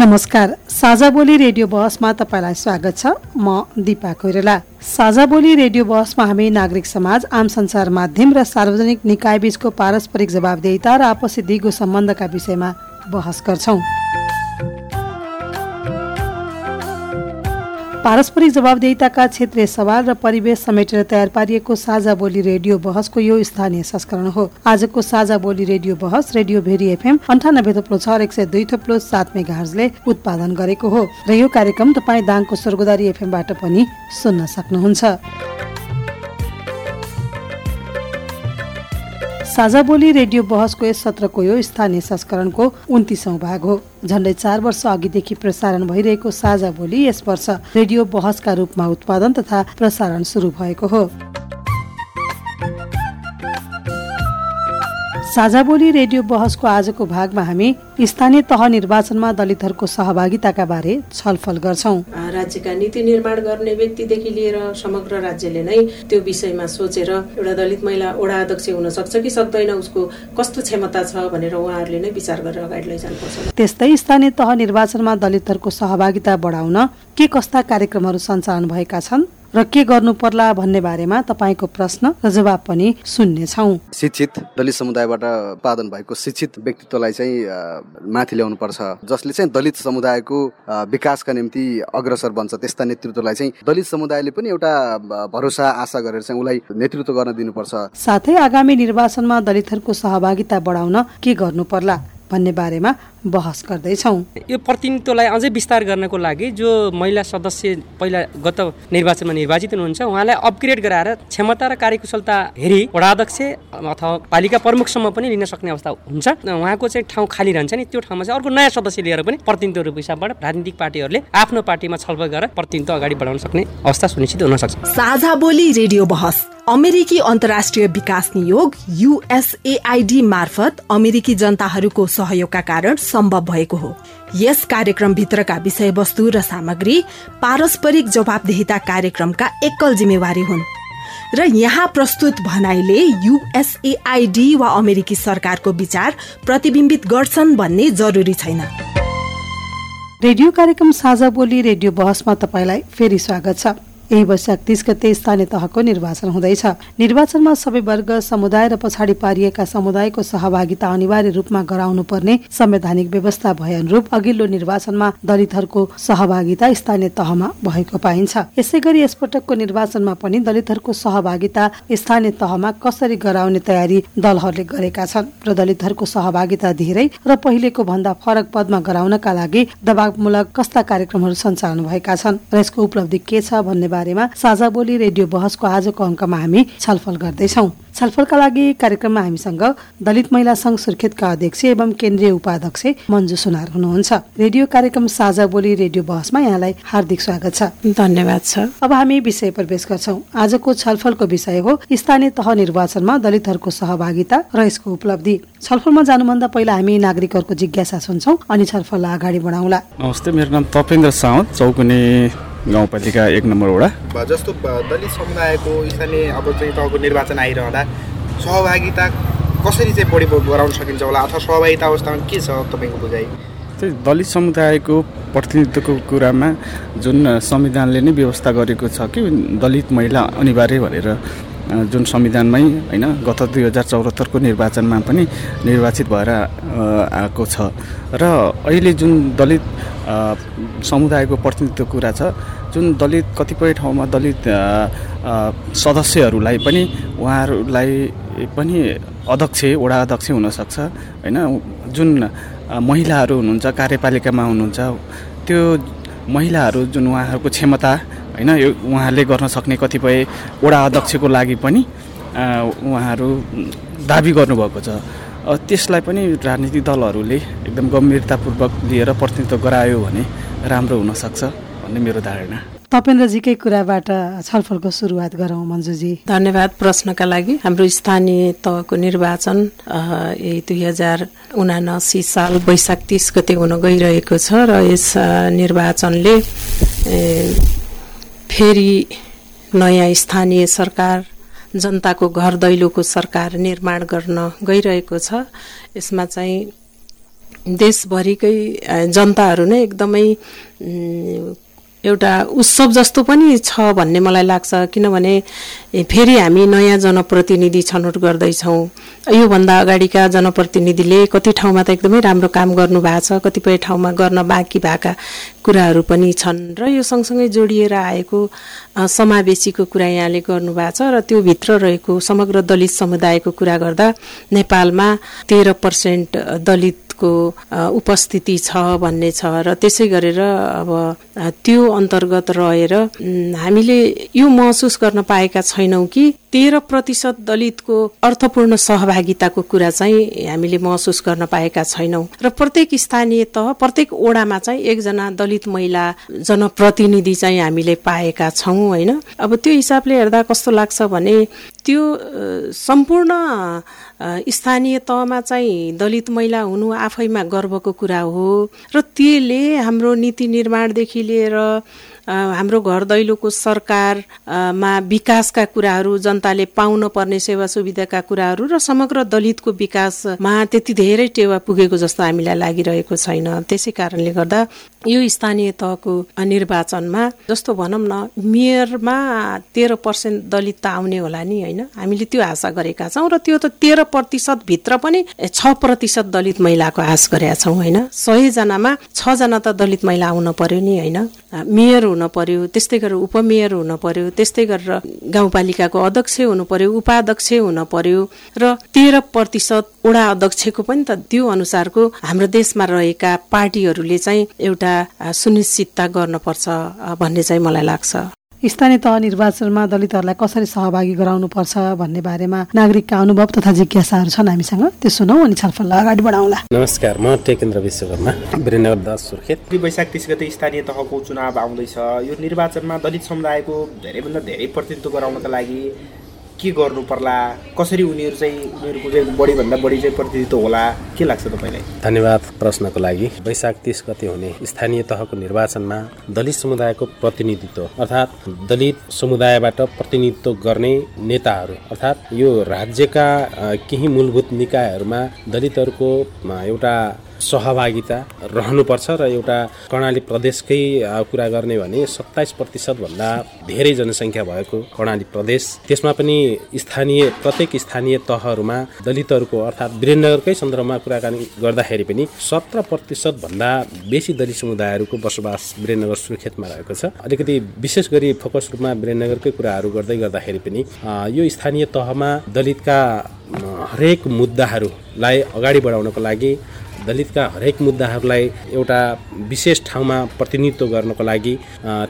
नमस्कार साझा बोली रेडियो बहसमा तपाईँलाई स्वागत छ। म दिपा कोइराला। साझा बोली रेडियो बहसमा हामी नागरिक समाज आम संसार माध्यम र सार्वजनिक निकाय बीचको पारस्परिक जवाबदेहिता र आपसी दिगो सम्बन्धका विषयमा बहस गर्छौँ। पारस्परिक जवाबदेहिताका क्षेत्रीय सवाल र परिवेश समेटेर तयार पारिएको साझा बोली रेडियो बहसको यो स्थानीय संस्करण हो। आजको साझा बोली रेडियो बहस रेडियो भेरी एफएम अन्ठानब्बे थोप्लो छ एक सय दुई थोप्लो सात मेगाहरले उत्पादन गरेको हो। र यो कार्यक्रम तपाईँ दाङको स्वर्गोदारी एफएमबाट पनि सुन्न सक्नुहुन्छ। साझा बोली रेडियो बहसको यस सत्रको यो स्थानीय संस्करणको उन्तिसौँ भाग हो। झन्डै चार वर्ष अघिदेखि प्रसारण भइरहेको साझा बोली यस वर्ष रेडियो बहसका रूपमा उत्पादन तथा प्रसारण सुरु भएको हो। साझा बोली रेडियो बहसको आजको भागमा हामी स्थानीय तह निर्वाचनमा दलितहरूको सहभागिताका बारे छलफल गर्छौँ। राज्यका नीति निर्माण गर्ने व्यक्तिदेखि लिएर समग्र राज्यले नै त्यो विषयमा सोचेर एउटा दलित महिला ओडा अध्यक्ष हुन सक्छ कि सक्दैन उसको कस्तो क्षमता छ भनेर उहाँहरूले नै विचार गरेर अगाडि लैजानुपर्छ। त्यस्तै स्थानीय तह निर्वाचनमा दलितहरूको सहभागिता बढाउन के कस्ता कार्यक्रमहरू सञ्चालन भएका छन् र के गर्नु पर्ला भन्ने बारेमा तपाईँको प्रश्न र जवाब पनि सुन्नेछौ। शिक्षित दलित समुदायबाट उत्पादन भएको शिक्षित व्यक्तित्वलाई चाहिँ माथि ल्याउनु पर्छ जसले चाहिँ दलित समुदायको विकासका निम्ति अग्रसर बन्छ त्यस्ता नेतृत्वलाई चाहिँ दलित समुदायले पनि एउटा भरोसा आशा गरेर चाहिँ उसलाई नेतृत्व गर्न दिनुपर्छ। साथै आगामी निर्वाचनमा दलितहरूको सहभागिता बढाउन के गर्नु पर्ला भन्ने बारेमा बहस गर्दैछौँ। यो प्रतिनिधित्वलाई अझै विस्तार गर्नको लागि जो महिला सदस्य पहिला गत निर्वाचनमा निर्वाचित हुनुहुन्छ उहाँलाई अपग्रेड गराएर क्षमता र कार्यकुशलता हेरी वडाध्यक्ष अथवा पालिका प्रमुखसम्म पनि लिन सक्ने अवस्था हुन्छ। उहाँको चाहिँ ठाउँ खाली रहन्छ नि त्यो ठाउँमा चाहिँ अर्को नयाँ सदस्य लिएर पनि प्रतिनिधित्व रूप हिसाबबाट राजनीतिक पार्टीहरूले आफ्नो पार्टीमा छलफल गरेर प्रतिनिधित्व अगाडि बढाउन सक्ने अवस्था सुनिश्चित हुन सक्छ। साझा बोली रेडियो बहस अमेरिकी अन्तर्राष्ट्रिय विकास नियोग युएसएआईडी मार्फत अमेरिकी जनताहरूको सहयोगका कारण सम्भव भएको हो। यस कार्यक्रमभित्रका विषयवस्तु र सामग्री पारस्परिक जवाबदेहिता कार्यक्रमका एकल जिम्मेवारी हुन्। र यहाँ प्रस्तुत भनाइले युएसएआईडी वा अमेरिकी सरकारको विचार प्रतिबिम्बित गर्छन् भन्ने जरुरी छैन। रेडियो कार्यक्रम साझा बोली रेडियो बहसमा तपाईँलाई फेरि स्वागत छ। यही वैशाख तीस गते स्थानीय तहको निर्वाचन हुँदैछ। निर्वाचनमा सबै वर्ग समुदाय र पछाडि पारिएका समुदायको सहभागिता अनिवार्य रूपमा गराउनु पर्ने संवैधानिक व्यवस्था भए अनुरूप अघिल्लो निर्वाचनमा दलितहरूको सहभागिता स्थानीय तहमा भएको पाइन्छ। यसै गरी यसपटकको निर्वाचनमा पनि दलितहरूको सहभागिता स्थानीय तहमा कसरी गराउने तयारी दलहरूले गरेका छन् र दलितहरूको सहभागिता धेरै र पहिलेको भन्दा फरक पदमा गराउनका लागि दबावमूलक कस्ता कार्यक्रमहरू सञ्चालन भएका छन् र यसको उपलब्धि के छ भन्ने बारेमा साझा बोली रेडियो बहसको आजको अङ्कमा हामी छलफल गर्दैछौँ। छलफलका लागि कार्यक्रममा हामीसँग दलित महिला संघ सुर्खेतका अध्यक्ष एवं केन्द्रीय उपाध्यक्ष मन्जु सुनार हुनुहुन्छ। रेडियो कार्यक्रम साझा बोली रेडियो बहसमा यहाँलाई हार्दिक स्वागत छ। धन्यवाद छ अब हामी विषय प्रवेश गर्छौँ। आजको छलफलको विषय हो स्थानीय तह निर्वाचनमा दलितहरूको सहभागिता र यसको उपलब्धि। छलफलमा जानुभन्दा पहिला हामी नागरिकहरूको जिज्ञासा सुन्छौँ अनि छलफललाई अगाडि बढाउँला। नमस्ते मेरो नाम तपेन्द्र सावन्त चौकुने गाउँपालिका एक नम्बर वडा जस्तो दलित समुदायको स्थानीय अब चाहिँ तपाईँको निर्वाचन आइरहँदा सहभागिता कसरी चाहिँ बढी गराउन सकिन्छ होला अथवा सहभागिता अवस्थामा के छ तपाईँको बुझाइ? त्यही दलित समुदायको प्रतिनिधित्वको कुरामा जुन संविधानले नै व्यवस्था गरेको छ कि दलित महिला अनिवार्य भनेर जुन संविधानमै होइन गत दुई हजार चौहत्तरको निर्वाचनमा पनि निर्वाचित भएर आएको छ। र अहिले जुन दलित समुदायको प्रतिनिधित्व कुरा छ जुन दलित कतिपय ठाउँमा दलित सदस्यहरूलाई पनि उहाँहरूलाई पनि अध्यक्ष वडा अध्यक्ष हुनसक्छ होइन। जुन महिलाहरू हुनुहुन्छ कार्यपालिकामा हुनुहुन्छ त्यो महिलाहरू जुन उहाँहरूको क्षमता होइन यो उहाँले गर्न सक्ने कतिपय वडा अध्यक्षको लागि पनि उहाँहरू दाबी गर्नुभएको छ। त्यसलाई पनि राजनीतिक दलहरूले एकदम गम्भीरतापूर्वक लिएर प्रतिनिधित्व गरायो भने राम्रो हुनसक्छ भन्ने मेरो धारणा। तपेन्द्रजीकै कुराबाट छलफलको सुरुवात गरौँ मन्जुजी। धन्यवाद प्रश्नका लागि। हाम्रो स्थानीय तहको निर्वाचन यही दुई हजार उनासी साल वैशाख तिस गते हुन गइरहेको छ र यस निर्वाचनले फेरि नयाँ स्थानीय सरकार जनताको घर दैलोको सरकार निर्माण गर्न गइरहेको छ। यसमा चाहिँ देशभरिकै जनताहरू नै एकदमै एउटा उत्सव जस्तो पनि छ भन्ने मलाई लाग्छ। किनभने फेरि हामी नयाँ जनप्रतिनिधि छनौट गर्दैछौँ। योभन्दा अगाडिका जनप्रतिनिधिले कति ठाउँमा त एकदमै राम्रो काम गर्नु भएको छ कतिपय ठाउँमा गर्न बाँकी भएका कुराहरू पनि छन्। र यो सँगसँगै जोडिएर आएको समावेशीको कुरा यहाँले गर्नुभएको छ र त्यो भित्र रहेको समग्र दलित समुदायको कुरा गर्दा नेपालमा तेह्र पर्सेन्ट दलित को उपस्थिति छ भन्ने छ र त्यसै गरेर अब त्यो अन्तर्गत रहेर हामीले यो महसुस गर्न पाएका छैनौँ कि तेह्र प्रतिशत दलितको अर्थपूर्ण सहभागिताको कुरा चाहिँ हामीले महसुस गर्न पाएका छैनौँ। र प्रत्येक स्थानीय तह प्रत्येक ओडामा चाहिँ एकजना दलित महिला जनप्रतिनिधि चाहिँ हामीले पाएका छौँ होइन? अब त्यो हिसाबले हेर्दा कस्तो लाग्छ भने त्यो सम्पूर्ण स्थानीय तहमा चाहिँ दलित महिला हुनु आफैमा गर्वको कुरा हो। र त्यसले हाम्रो नीति निर्माणदेखि लिएर हाम्रो घर दैलोको सरकारमा विकासका कुराहरू जनताले पाउन पर्ने सेवा सुविधाका कुराहरू र समग्र दलितको विकासमा त्यति धेरै टेवा पुगेको जस्तो हामीलाई लागिरहेको छैन। त्यसै कारणले गर्दा यो स्थानीय तहको निर्वाचनमा जस्तो भनौँ न मेयरमा तेह्र पर्सेन्ट दलित त आउने होला नि होइन? हामीले त्यो आशा गरेका छौँ र त्यो त तेह्र प्रतिशतभित्र पनि छ प्रतिशत दलित महिलाको आश गरेका छौँ होइन? सयजनामा छजना त दलित महिला आउन पर्यो नि होइन? मेयर हुन पर्यो त्यस्तै गरेर उपमेयर हुन पर्यो त्यस्तै गरेर गाउँपालिकाको अध्यक्ष हुनु पर्यो उपाध्यक्ष हुन पर्यो र तेह्र प्रतिशत वडा अध्यक्षको पनि त त्यो अनुसारको हाम्रो देशमा रहेका पार्टीहरूले चाहिँ एउटा सुनिश्चितता गर्नुपर्छ भन्ने चाहिँ मलाई लाग्छ। स्थानीय तह निर्वाचनमा दलितहरूलाई कसरी सहभागी गराउनुपर्छ भन्ने बारेमा नागरिकका अनुभव तथा जिज्ञासाहरू छन् हामीसँग। त्यो सुनौ अनि छलफललाई अगाडि बढाउँला। नमस्कार म टेकेन्द्र विश्वकर्मा वीरेन्द्र दास सुर्खेत। वैशाख तिस गते स्थानीय तहको चुनाव आउँदैछ। यो निर्वाचनमा दलित समुदायको धेरैभन्दा धेरै प्रतिनिधित्व गराउनका लागि के गर्नु पर्ला? कसरी उनीहरू चाहिँ उनीहरूको चाहिँ बढीभन्दा बढी चाहिँ प्रतिनिधित्व होला? के लाग्छ तपाईँलाई? धन्यवाद प्रश्नको लागि। वैशाख तिस गते हुने स्थानीय तहको निर्वाचनमा दलित समुदायको प्रतिनिधित्व अर्थात् दलित समुदायबाट प्रतिनिधित्व गर्ने नेताहरू अर्थात् यो राज्यका केही मूलभूत निकायहरूमा दलितहरूको एउटा सहभागिता रहनुपर्छ र एउटा कर्णाली प्रदेशकै कुरा गर्ने भने सत्ताइस प्रतिशतभन्दा धेरै जनसङ्ख्या भएको कर्णाली प्रदेश। त्यसमा पनि स्थानीय प्रत्येक स्थानीय तहहरूमा दलितहरूको अर्थात् वीरेन्द्रनगरकै सन्दर्भमा कुराकानी गर्दाखेरि पनि सत्र प्रतिशतभन्दा बेसी दलित समुदायहरूको बसोबास वीरेन्द्रनगर सुर्खेतमा रहेको छ। अलिकति विशेष गरी फोकस रूपमा वीरेन्द्रनगरकै कुराहरू गर्दै गर्दाखेरि पनि यो स्थानीय तहमा दलितका हरेक मुद्दाहरूलाई अगाडि बढाउनको लागि दलितका हरेक मुद्दाहरूलाई एउटा विशेष ठाउँमा प्रतिनिधित्व गर्नको लागि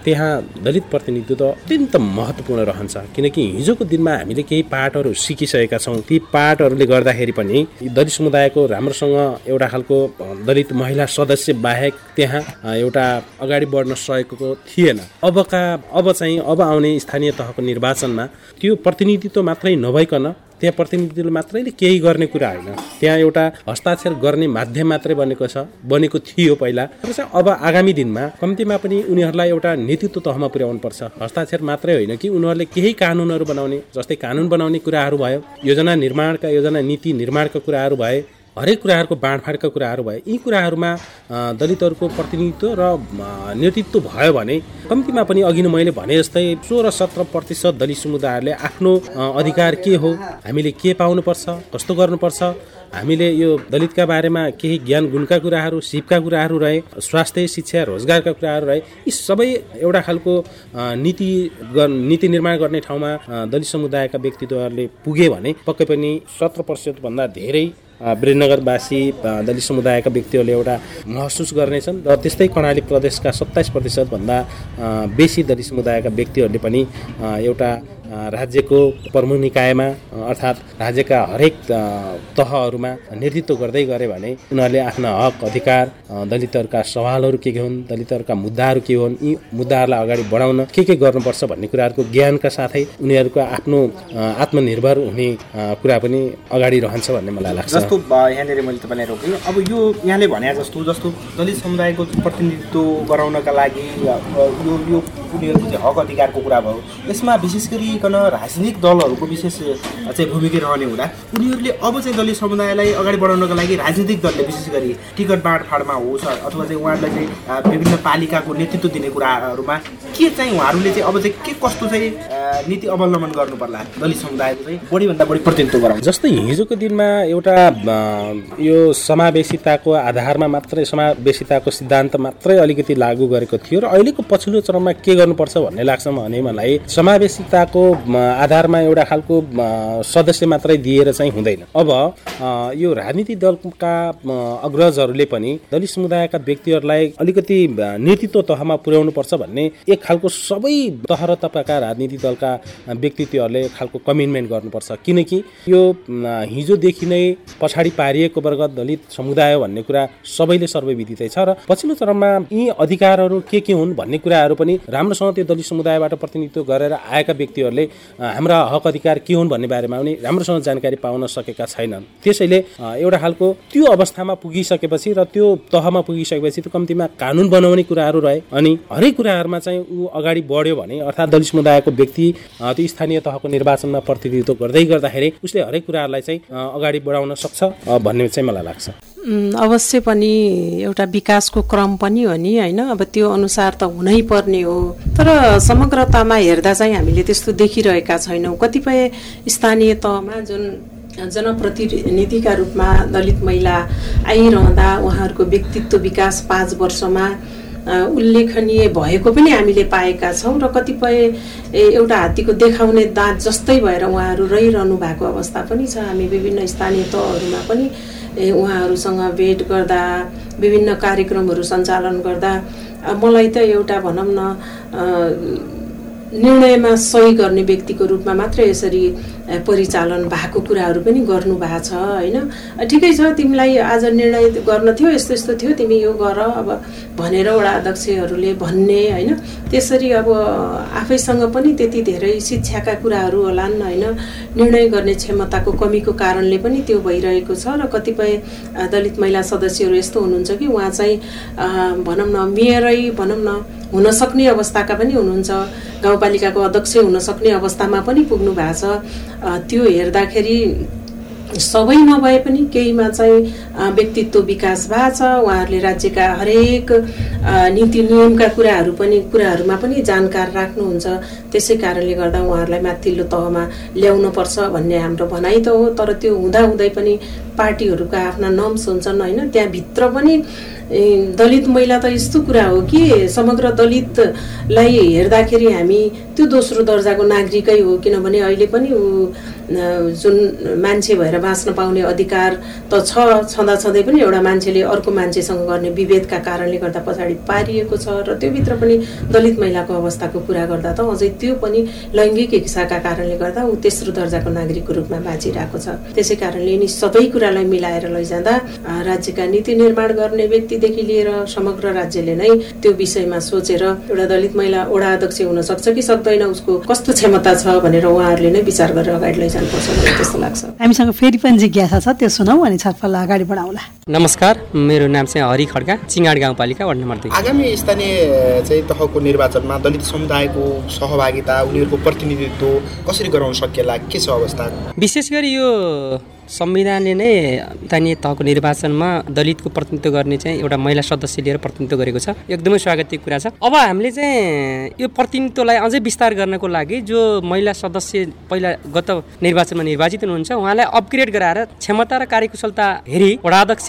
त्यहाँ दलित प्रतिनिधित्व अत्यन्त महत्त्वपूर्ण रहन्छ। किनकि हिजोको दिनमा हामीले केही पाठहरू सिकिसकेका छौँ। ती पाठहरूले गर्दाखेरि पनि दलित समुदायको राम्रोसँग एउटा खालको दलित महिला सदस्य बाहेक त्यहाँ एउटा अगाडि बढ्न सकेको थिएन। अबका अब चाहिँ अब आउने स्थानीय तहको निर्वाचनमा त्यो प्रतिनिधित्व मात्रै नभइकन त्यहाँ प्रतिनिधिले मात्रैले केही गर्ने कुरा होइन। त्यहाँ एउटा हस्ताक्षर गर्ने माध्यम मात्रै बनेको छ बनेको थियो पहिला। अब आगामी दिनमा कम्तीमा पनि उनीहरूलाई एउटा नेतृत्व तहमा पुर्याउनु पर्छ हस्ताक्षर मात्रै होइन कि उनीहरूले केही कानुनहरू बनाउने जस्तै कानुन बनाउने कुराहरू भयो योजना निर्माणका योजना नीति निर्माणका कुराहरू भए हरेक कुराहरूको बाँडफाँडका कुराहरू भए यी कुराहरूमा दलितहरूको प्रतिनिधित्व र नेतृत्व भयो भने कम्तीमा पनि अघि नै मैले भने जस्तै सोह्र सत्र प्रतिशत दलित समुदायहरूले आफ्नो अधिकार के हो हामीले के पाउनुपर्छ कस्तो गर्नुपर्छ हामीले यो दलितका बारेमा केही ज्ञान गुणका कुराहरू सिपका कुराहरू रहे स्वास्थ्य शिक्षा रोजगारका कुराहरू रहे यी सबै एउटा खालको नीति नीति निर्माण गर्ने ठाउँमा दलित समुदायका व्यक्तित्वहरूले पुगे भने पक्कै पनि सत्र प्रतिशतभन्दा धेरै वीरनगरवासी दलित समुदायका व्यक्तिहरूले एउटा महसुस गर्नेछन् र त्यस्तै कर्णाली प्रदेशका सत्ताइस प्रतिशतभन्दा बेसी दलित समुदायका व्यक्तिहरूले पनि एउटा राज्यको प्रमुख निकायमा अर्थात् राज्यका हरेक तहहरूमा नेतृत्व गर्दै गरे भने उनीहरूले आफ्ना हक अधिकार दलितहरूका सवालहरू के के हुन् दलितहरूका मुद्दाहरू के हुन् यी मुद्दाहरूलाई अगाडि बढाउन के के गर्नुपर्छ भन्ने कुराहरूको ज्ञानका साथै उनीहरूको आफ्नो आत्मनिर्भर हुने कुरा पनि अगाडि रहन्छ भन्ने मलाई लाग्छ। जस्तो यहाँनिर मैले तपाईँलाई रोकेँ अब यो यहाँले भने जस्तो जस्तो दलित समुदायको प्रतिनिधित्व गराउनका लागि यो यो उनीहरूको चाहिँ हक अधिकारको कुरा भयो। यसमा विशेष गरी गरिकन राजनीतिक दलहरूको विशेष चाहिँ भूमिका रहने हुँदा उनीहरूले अब चाहिँ दलित समुदायलाई अगाडि बढाउनको लागि राजनीतिक दलले विशेष गरी टिकट बाँडफाँडमा होस् अथवा चाहिँ उहाँहरूलाई चाहिँ विभिन्न पालिकाको नेतृत्व दिने कुराहरूमा के चाहिँ उहाँहरूले चाहिँ अब चाहिँ के कस्तो चाहिँ नीति अवलम्बन गर्नु पर्ला दलित समुदायको चाहिँ बढीभन्दा बढी प्रतिनिधित्व गराउँछ जस्तै हिजोको दिनमा एउटा यो समावेशिताको आधारमा मात्रै समावेशिताको सिद्धान्त मात्रै अलिकति लागू गरेको थियो र अहिलेको पछिल्लो चरणमा के गर्नुपर्छ भन्ने लाग्छ भने मलाई समावेशिताको आधारमा एउटा खालको सदस्य मात्रै दिएर चाहिँ हुँदैन। अब यो राजनीतिक दलका अग्रजहरूले पनि दलित समुदायका व्यक्तिहरूलाई अलिकति नेतृत्व तहमा पुर्याउनु पर्छ भन्ने एक खालको सबै तह र तपाईँका राजनीतिक दलका व्यक्तित्वहरूले खालको कमिटमेन्ट गर्नुपर्छ। किनकि यो हिजोदेखि नै पछाडि पारिएको वर्ग दलित समुदाय भन्ने कुरा सबैले सर्वविदितै छ र पछिल्लो चरणमा यी अधिकारहरू के के हुन् भन्ने कुराहरू पनि राम्रोसँग त्यो दलित समुदायबाट प्रतिनिधित्व गरेर आएका व्यक्तिहरूले हाम्रा हक अधिकार के हुन् भन्ने बारेमा पनि राम्रोसँग जानकारी पाउन सकेका छैनन्। त्यसैले एउटा खालको त्यो अवस्थामा पुगिसकेपछि र त्यो तहमा पुगिसकेपछि त्यो कम्तीमा कानुन बनाउने कुराहरू रहे अनि हरेक कुराहरूमा चाहिँ ऊ अगाडि बढ्यो भने अर्थात् दलित समुदायको व्यक्ति त्यो स्थानीय तहको निर्वाचनमा प्रतिनिधित्व गर्दै गर्दाखेरि उसले हरेक कुराहरूलाई चाहिँ अगाडि बढाउन सक्छ भन्ने चाहिँ मलाई लाग्छ। अवश्य पनि एउटा विकासको क्रम पनि हो नि होइन? अब त्यो अनुसार त हुनै पर्ने हो। तर समग्रतामा हेर्दा चाहिँ हामीले त्यस्तो देखिरहेका छैनौँ। कतिपय स्थानीय तहमा जुन जनप्रतिनिधिका रूपमा दलित महिला आइरहँदा उहाँहरूको व्यक्तित्व विकास पाँच वर्षमा उल्लेखनीय भएको पनि हामीले पाएका छौँ र कतिपय एउटा हात्तीको देखाउने दाँत जस्तै भएर उहाँहरू रहिरहनु भएको अवस्था पनि छ। हामी विभिन्न स्थानीय तहहरूमा पनि उहाँहरूसँग भेट गर्दा विभिन्न कार्यक्रमहरू सञ्चालन गर्दा। मलाई त एउटा भनौँ न निर्णयमा सही गर्ने व्यक्तिको रूपमा मात्रै यसरी परिचालन भएको कुराहरू पनि गर्नु भएको छ होइन? ठिकै छ तिमीलाई आज निर्णय गर्न थियो यस्तो यस्तो थियो तिमी यो गर अब भनेर वडा अध्यक्षहरूले भन्ने होइन? त्यसरी अब आफैसँग पनि त्यति धेरै शिक्षाका कुराहरू होलान् होइन? निर्णय गर्ने क्षमताको कमीको कारणले पनि त्यो भइरहेको छ र कतिपय दलित महिला सदस्यहरू यस्तो हुनुहुन्छ कि उहाँ चाहिँ भनौँ न मेयरै भनौँ न हुन सक्ने अवस्थाका पनि हुनुहुन्छ। गाउँपालिकाको अध्यक्ष हुन सक्ने अवस्थामा पनि पुग्नु भएको छ। त्यो हेर्दाखेरि सबै नभए पनि केहीमा चाहिँ व्यक्तित्व विकास भएको छ। उहाँहरूले राज्यका हरेक नीति नियमका कुराहरू पनि कुराहरूमा पनि जानकार राख्नुहुन्छ। त्यसै कारणले गर्दा उहाँहरूलाई माथिल्लो तहमा ल्याउनु पर्छ भन्ने हाम्रो भनाइ त हो। तर त्यो हुँदा हुँदै पनि पार्टीहरूका आफ्ना नम्स हुन्छन् होइन? त्यहाँभित्र पनि दलित महिला त यस्तो कुरा हो कि समग्र दलितलाई हेर्दाखेरि हामी त्यो दोस्रो दर्जाको नागरिकै हो। किनभने अहिले पनि ऊ जुन मान्छे भएर बाँच्न पाउने अधिकार त छ छँदा छँदै पनि एउटा मान्छेले अर्को मान्छेसँग गर्ने विभेदका कारणले गर्दा पछाडि पारिएको छ। र त्योभित्र पनि दलित महिलाको अवस्थाको कुरा गर्दा त अझै त्यो पनि लैङ्गिक हिंसाका कारणले गर्दा ऊ तेस्रो दर्जाको नागरिकको रूपमा बाँचिरहेको छ। त्यसै कारणले यिनी सबै कुरालाई मिलाएर लैजाँदा राज्यका नीति निर्माण गर्ने व्यक्तिदेखि लिएर समग्र राज्यले नै त्यो विषयमा सोचेर एउटा दलित महिला वडा अध्यक्ष हुन सक्छ कि सक्दैन उसको कस्तो क्षमता छ भनेर उहाँहरूले नै विचार गरेर अगाडि लैजान्छ जानुपर्छ जस्तो लाग्छ। हामीसँग फेरि पनि जिज्ञासा छ त्यो सुनौ अनि छलफल अगाडि बढाउँला। नमस्कार मेरो नाम चाहिँ हरि खड्का चिङाड गाउँपालिका वार्ड नम्बर दुई। आगामी स्थानीय चाहिँ तहको निर्वाचनमा दलित समुदायको सहभागिता उनीहरूको प्रतिनिधित्व कसरी गराउन सकिएला के छ अवस्था? विशेष गरी यो संविधानले नै स्थानीय तहको निर्वाचनमा दलितको प्रतिनिधित्व गर्ने चाहिँ एउटा महिला सदस्य लिएर प्रतिनिधित्व गरेको छ। एकदमै स्वागतीय कुरा छ। अब हामीले चाहिँ यो प्रतिनिधित्वलाई अझै विस्तार गर्नको लागि जो महिला सदस्य पहिला गत निर्वाचनमा निर्वाचित हुनुहुन्छ उहाँलाई अपग्रेड गराएर क्षमता र कार्यकुशलता हेरी वडाध्यक्ष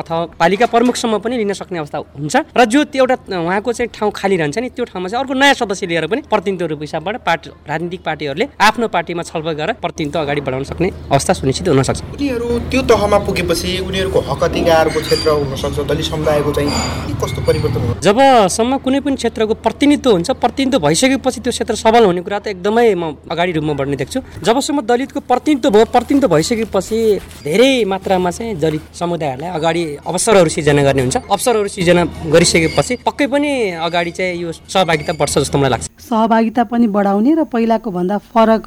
अथवा पालिका प्रमुखसम्म पनि लिन सक्ने अवस्था हुन्छ। र जो त्यो एउटा उहाँको चाहिँ ठाउँ खाली रहन्छ नि त्यो ठाउँमा चाहिँ अर्को नयाँ सदस्य लिएर पनि प्रतिनिधित्व रूप हिसाबबाट पार्टी राजनीतिक पार्टीहरूले आफ्नो पार्टीमा छलफल गरेर प्रतिनिधित्व अगाडि बढाउन सक्ने अवस्था सुनिश्चित हुन सक्छ। हुनुपर्छ उनीहरू त्यो तहमा पुगेपछि उनीहरूको हक अधिकारको क्षेत्र हुनसक्छ दलित समुदायको चाहिँ के कस्तो परिवर्तन हुन्छ जबसम्म कुनै पनि क्षेत्रको प्रतिनिधित्व हुन्छ प्रतिनिधित्व भइसकेपछि त्यो क्षेत्र सबल हुने कुरा त एकदमै म अगाडि रूपमा बढ्ने देख्छु। जबसम्म दलितको प्रतिनिधित्व भयो प्रतिनिधित्व भइसकेपछि धेरै मात्रामा चाहिँ दलित समुदायहरूलाई अगाडि अवसरहरू सिर्जना गर्ने हुन्छ। अवसरहरू सिर्जना गरिसकेपछि पक्कै पनि अगाडि चाहिँ यो सहभागिता बढ्छ जस्तो मलाई लाग्छ। सहभागिता पनि बढाउने र पहिलाको भन्दा फरक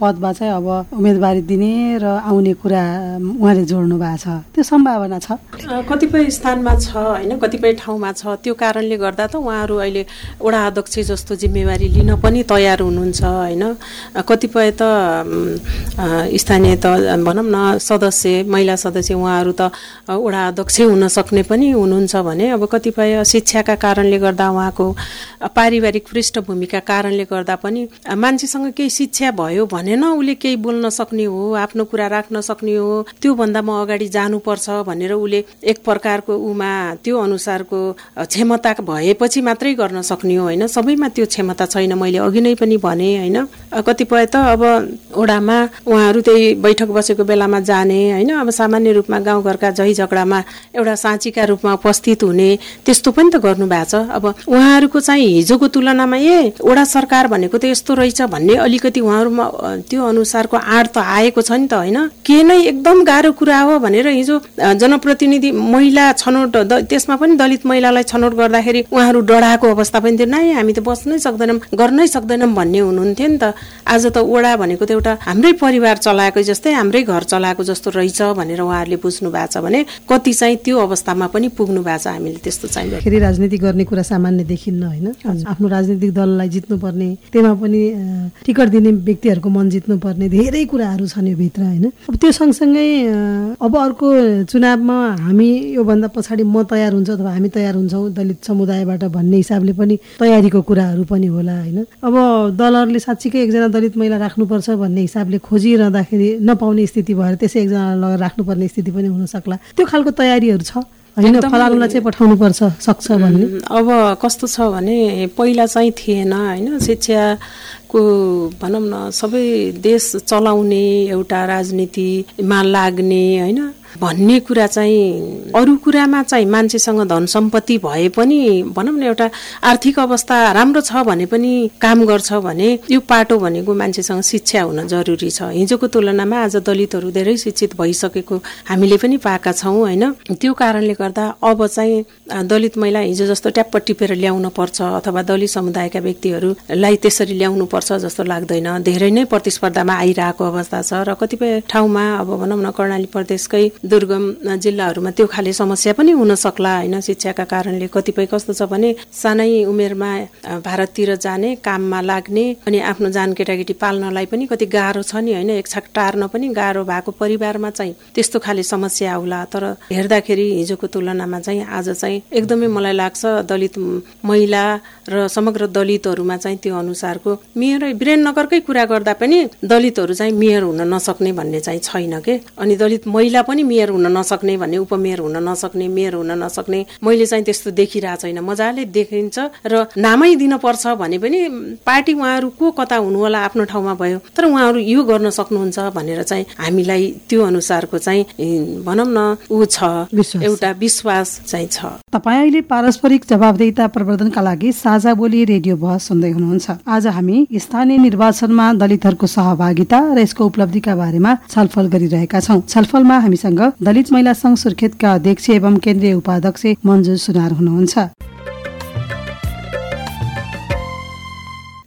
पदमा चाहिँ अब उम्मेदवारी दिने र आउने कुरा उहाँले जोड्नु भएको छ त्यो सम्भावना छ। कतिपय स्थानमा छ होइन? कतिपय ठाउँमा छ। त्यो कारणले गर्दा त उहाँहरू अहिले वडा अध्यक्ष जस्तो जिम्मेवारी लिन पनि तयार हुनुहुन्छ होइन? कतिपय त स्थानीय त भनौँ न सदस्य महिला सदस्य उहाँहरू त वडा अध्यक्ष हुन सक्ने पनि हुनुहुन्छ भने अब कतिपय शिक्षाका कारणले गर्दा उहाँको पारिवारिक पृष्ठभूमिका कारणले गर्दा पनि मान्छेसँग केही शिक्षा भयो भने न उसले केही बोल्न सक्ने हो आफ्नो कुरा राख्न सक्ने हो त्योभन्दा म अगाडि जानुपर्छ भनेर उसले एक प्रकारको उमा त्यो अनुसारको क्षमता भएपछि मात्रै गर्न सक्ने हो होइन? सबैमा त्यो क्षमता छैन मैले अघि नै पनि भने होइन? कतिपय त अब ओडामा उहाँहरू त्यही बैठक बसेको बेलामा जाने होइन? अब सामान्य रूपमा गाउँघरका झै झगडामा एउटा साँचीका रूपमा उपस्थित हुने त्यस्तो पनि त गर्नु भएको छ। अब उहाँहरूको चाहिँ हिजोको तुलनामा ए ओडा सरकार भनेको त यस्तो रहेछ भन्ने अलिकति उहाँहरूमा त्यो अनुसारको आड त आएको छ नि त होइन? के नै एकदम गाह्रो कुरा हो भनेर हिजो जनप्रतिनिधि महिला छनौट त्यसमा पनि दलित महिलालाई छनौट गर्दाखेरि उहाँहरू डढाएको अवस्था पनि थियो। नै हामी त बस्नै सक्दैनौँ गर्नै सक्दैनौँ भन्ने हुनुहुन्थ्यो नि त। आज त ओडा भनेको त एउटा हाम्रै परिवार चलाएको जस्तै हाम्रै घर चलाएको जस्तो रहेछ भनेर उहाँहरूले बुझ्नु भएको छ भने कति चाहिँ त्यो अवस्थामा पनि पुग्नु भएको छ हामीले त्यस्तो चाहिँ फेरि राजनीति गर्ने कुरा सामान्य देखिन्न होइन? आफ्नो राजनीतिक दललाई जित्नुपर्ने त्यसमा पनि टिकट दिने व्यक्तिहरूको मन जित्नुपर्ने धेरै कुराहरू छन् यो भित्र होइन? अब त्यो सँगसँगै अब अर्को चुनावमा हामी योभन्दा पछाडि म तयार हुन्छ अथवा हामी तयार हुन्छौँ दलित समुदायबाट भन्ने हिसाबले पनि तयारीको कुराहरू पनि होला होइन। अब दलहरूले साँच्चीकै एकजना दलित महिला राख्नुपर्छ भन्ने हिसाबले खोजिरहँदाखेरि नपाउने स्थिति भएर त्यसै एकजना राख्नुपर्ने स्थिति पनि हुन सक्ला। त्यो खालको तयारीहरू छ होइन? चाहिँ पठाउनुपर्छ सक्छ भन्ने। अब कस्तो छ भने पहिला चाहिँ थिएन होइन? शिक्षाको भनौँ न सबै देश चलाउने एउटा राजनीतिमा लाग्ने होइन? भन्ने कुरा चाहिँ अरू कुरामा चाहिँ मान्छेसँग धन सम्पत्ति भए पनि भनौँ न एउटा आर्थिक अवस्था राम्रो छ भने पनि काम गर्छ भने यो पाटो भनेको मान्छेसँग शिक्षा हुन जरुरी छ। हिजोको तुलनामा आज दलितहरू धेरै शिक्षित भइसकेको हामीले पनि पाएका छौँ होइन? त्यो कारणले गर्दा अब चाहिँ दलित महिला हिजो जस्तो ट्याप्प टिपेर ल्याउन पर्छ अथवा दलित समुदायका व्यक्तिहरूलाई त्यसरी ल्याउनु पर्छ जस्तो लाग्दैन। धेरै नै प्रतिस्पर्धामा आइरहेको अवस्था छ र कतिपय ठाउँमा अब भनौँ न कर्णाली प्रदेशकै दुर्गम जिल्लाहरूमा त्यो खाले समस्या पनि हुन सक्ला होइन? शिक्षाका कारणले कतिपय कस्तो छ भने सानै उमेरमा भारततिर जाने काममा लाग्ने अनि आफ्नो जान केटाकेटी पाल्नलाई पनि कति गाह्रो छ नि होइन? एक छाक टार्न पनि गाह्रो भएको परिवारमा चाहिँ त्यस्तो खाले समस्या आउला। तर हेर्दाखेरि हिजोको तुलनामा चाहिँ आज चाहिँ एकदमै मलाई लाग्छ दलित महिला र समग्र दलितहरूमा चाहिँ त्यो अनुसारको मेयर वीरेन्द्रनगरकै कुरा गर्दा पनि दलितहरू चाहिँ मेयर हुन नसक्ने भन्ने चाहिँ छैन के? अनि दलित महिला पनि मेयर हुन नसक्ने भन्ने उपमेयर हुन नसक्ने मेयर हुन नसक्ने मैले चाहिँ त्यस्तो देखिरहेको छैन। मजाले देखिन्छ र नामै दिनुपर्छ भने पनि पार्टी उहाँहरू को कता हुनु होला आफ्नो ठाउँमा भयो तर उहाँहरू यो गर्न सक्नुहुन्छ भनेर चाहिँ हामीलाई त्यो अनुसारको चाहिँ भनौँ न ऊ छ। एउटा विश्वास चाहिँ छ। तपाईँ अहिले पारस्परिक जवाबदेता प्रवर्धनका लागि साझा बोली रेडियो बहस सुन्दै हुनुहुन्छ। आज हामी स्थानीय निर्वाचनमा दलितहरूको सहभागिता र यसको उपलब्धिका बारेमा छलफल गरिरहेका छौँ। छलफलमा हामीसँग दलित महिला संघ सुर्खेतका अध्यक्ष एवं केन्द्रीय उपाध्यक्ष मन्जु सुनार हुनुहुन्छ।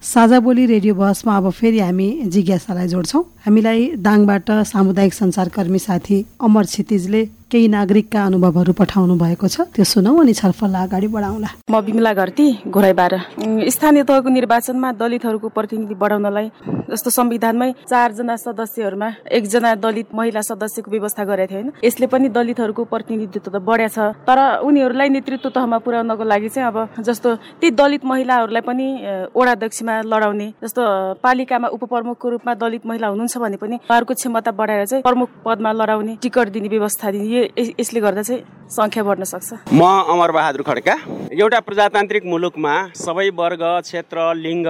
साझा बोली रेडियो बहसमा अब फेरि हामी जिज्ञासालाई जोड्छौँ। हामीलाई दाङबाट सामुदायिक संसारकर्मी साथी अमर क्षितिजले केही नागरिकका अनुभवहरू पठाउनु भएको छ। त्यो सुनौ अनि छलफल अगाडि बढाउला म बिमला घरती घोराइबार स्थानीय तहको निर्वाचनमा दलितहरूको प्रतिनिधि बढाउनलाई जस्तो संविधानमै चारजना सदस्यहरूमा एकजना दलित महिला सदस्यको व्यवस्था गरेको थियो होइन यसले पनि दलितहरूको प्रतिनिधित्व त बढ्या छ तर उनीहरूलाई नेतृत्व तहमा पुर्याउनको लागि चाहिँ अब जस्तो ती दलित महिलाहरूलाई पनि ओडाध्यक्षमा लडाउने जस्तो पालिकामा उपप्रमुखको रूपमा दलित महिला हुनुहुन्छ भने पनि उहाँहरूको क्षमता बढाएर चाहिँ प्रमुख पदमा लडाउने टिकट दिने व्यवस्था दिने यसले गर्दा चाहिँ सङ्ख्या बढ्न सक्छ। म अमर बहादुर खड्का। एउटा प्रजातान्त्रिक मुलुकमा सबै वर्ग क्षेत्र लिङ्ग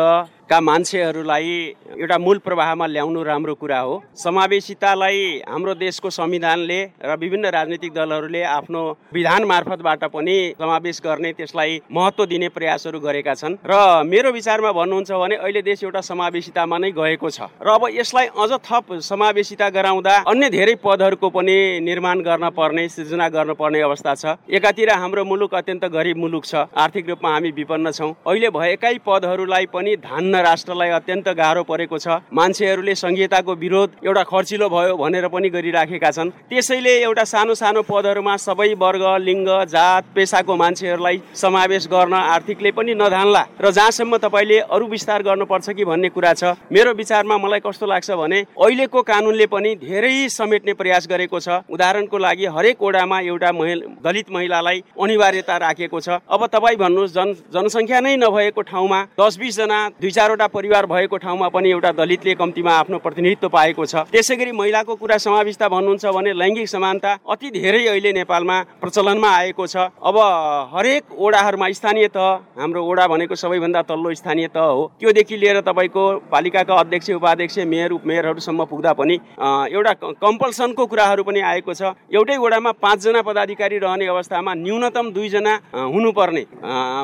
का मान्छेहरूलाई एउटा मूल प्रवाहमा ल्याउनु राम्रो कुरा हो। समावेशितालाई हाम्रो देशको संविधानले र विभिन्न राजनीतिक दलहरूले आफ्नो विधान मार्फतबाट पनि समावेश गर्ने त्यसलाई महत्त्व दिने प्रयासहरू गरेका छन्। र मेरो विचारमा भन्नुहुन्छ भने अहिले देश एउटा समावेशितामा नै गएको छ। र अब यसलाई अझ थप समावेशिता गराउँदा अन्य धेरै पदहरूको पनि निर्माण गर्न पर्ने सृजना गर्नुपर्ने अवस्था छ। एकातिर हाम्रो मुलुक अत्यन्त गरिब मुलुक छ। आर्थिक रूपमा हामी विपन्न छौँ। अहिले भएकै पदहरूलाई पनि धान्न राष्ट्रलाई अत्यन्त गाह्रो परेको छ। मान्छेहरूले संहिताको विरोध एउटा खर्चिलो भयो भनेर पनि गरिराखेका छन्। त्यसैले एउटा सानो सानो पदहरूमा सबै वर्ग लिङ्ग जात पेसाको मान्छेहरूलाई समावेश गर्न आर्थिकले पनि नधान्ला। र जहाँसम्म तपाईँले अरू विस्तार गर्नुपर्छ कि भन्ने कुरा छ मेरो विचारमा मलाई कस्तो लाग्छ भने अहिलेको कानुनले पनि धेरै समेट्ने प्रयास गरेको छ। उदाहरणको लागि हरेक वडामा एउटा दलित महिलालाई अनिवार्यता राखेको छ। अब तपाईँ भन्नुहोस् जन जनसङ्ख्या नै नभएको ठाउँमा दस बिसजना दुई चारवटा परिवार भएको ठाउँमा पनि एउटा दलितले कम्तीमा आफ्नो प्रतिनिधित्व पाएको छ। त्यसै गरी महिलाको कुरा समावेशता भन्नुहुन्छ भने लैङ्गिक समानता अति धेरै अहिले नेपालमा प्रचलनमा आएको छ। अब हरेक ओडाहरूमा स्थानीय तह हाम्रो ओडा भनेको सबैभन्दा तल्लो स्थानीय तह हो। त्योदेखि लिएर तपाईँको पालिकाका अध्यक्ष उपाध्यक्ष मेयर उपमेयरहरूसम्म पुग्दा पनि एउटा कम्पल्सनको कुराहरू पनि आएको छ। एउटै ओडामा पाँचजना पदाधिकारी रहने अवस्थामा न्यूनतम दुईजना हुनुपर्ने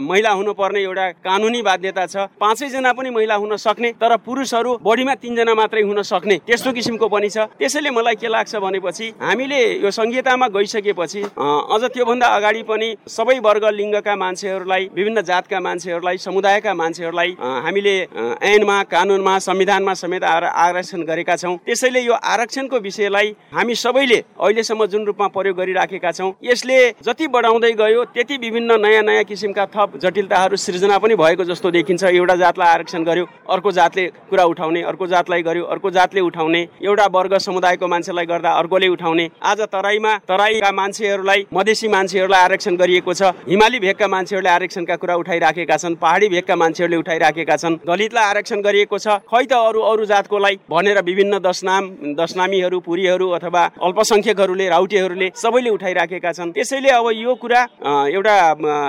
महिला हुनुपर्ने एउटा कानुनी बाध्यता छ। पाँचैजना पनि महिला हुन सक्ने तर पुरुषहरू बढीमा तिनजना मात्रै हुन सक्ने त्यस्तो किसिमको पनि छ। त्यसैले मलाई के लाग्छ भनेपछि हामीले यो संहितामा गइसकेपछि अझ त्योभन्दा अगाडि पनि सबै वर्ग लिङ्गका मान्छेहरूलाई विभिन्न जातका मान्छेहरूलाई समुदायका मान्छेहरूलाई हामीले ऐनमा कानुनमा संविधानमा समेत आरक्षण गरेका छौँ। त्यसैले यो आरक्षणको विषयलाई हामी सबैले अहिलेसम्म जुन रूपमा प्रयोग गरिराखेका छौँ यसले जति बढाउँदै गयो त्यति विभिन्न नयाँ नयाँ किसिमका थप जटिलताहरू सृजना पनि भएको जस्तो देखिन्छ। एउटा जातलाई आरक्षण गर्यो अर्को जातले कुरा उठाउने अर्को जातलाई गर्यो अर्को जातले उठाउने। एउटा वर्ग समुदायको मान्छेलाई गर्दा अर्कोले उठाउने। आज तराईमा तराईका मान्छेहरूलाई मधेसी मान्छेहरूलाई आरक्षण गरिएको छ। हिमाली भेगका मान्छेहरूले आरक्षणका कुरा उठाइराखेका छन्। पहाडी भेगका मान्छेहरूले उठाइराखेका छन्। दलितलाई आरक्षण गरिएको छ। खै त अरू अरू जातकोलाई भनेर विभिन्न दशनाम दशनामीहरू पुरीहरू अथवा अल्पसङ्ख्यकहरूले राउटेहरूले सबैले उठाइराखेका छन्। त्यसैले अब यो कुरा एउटा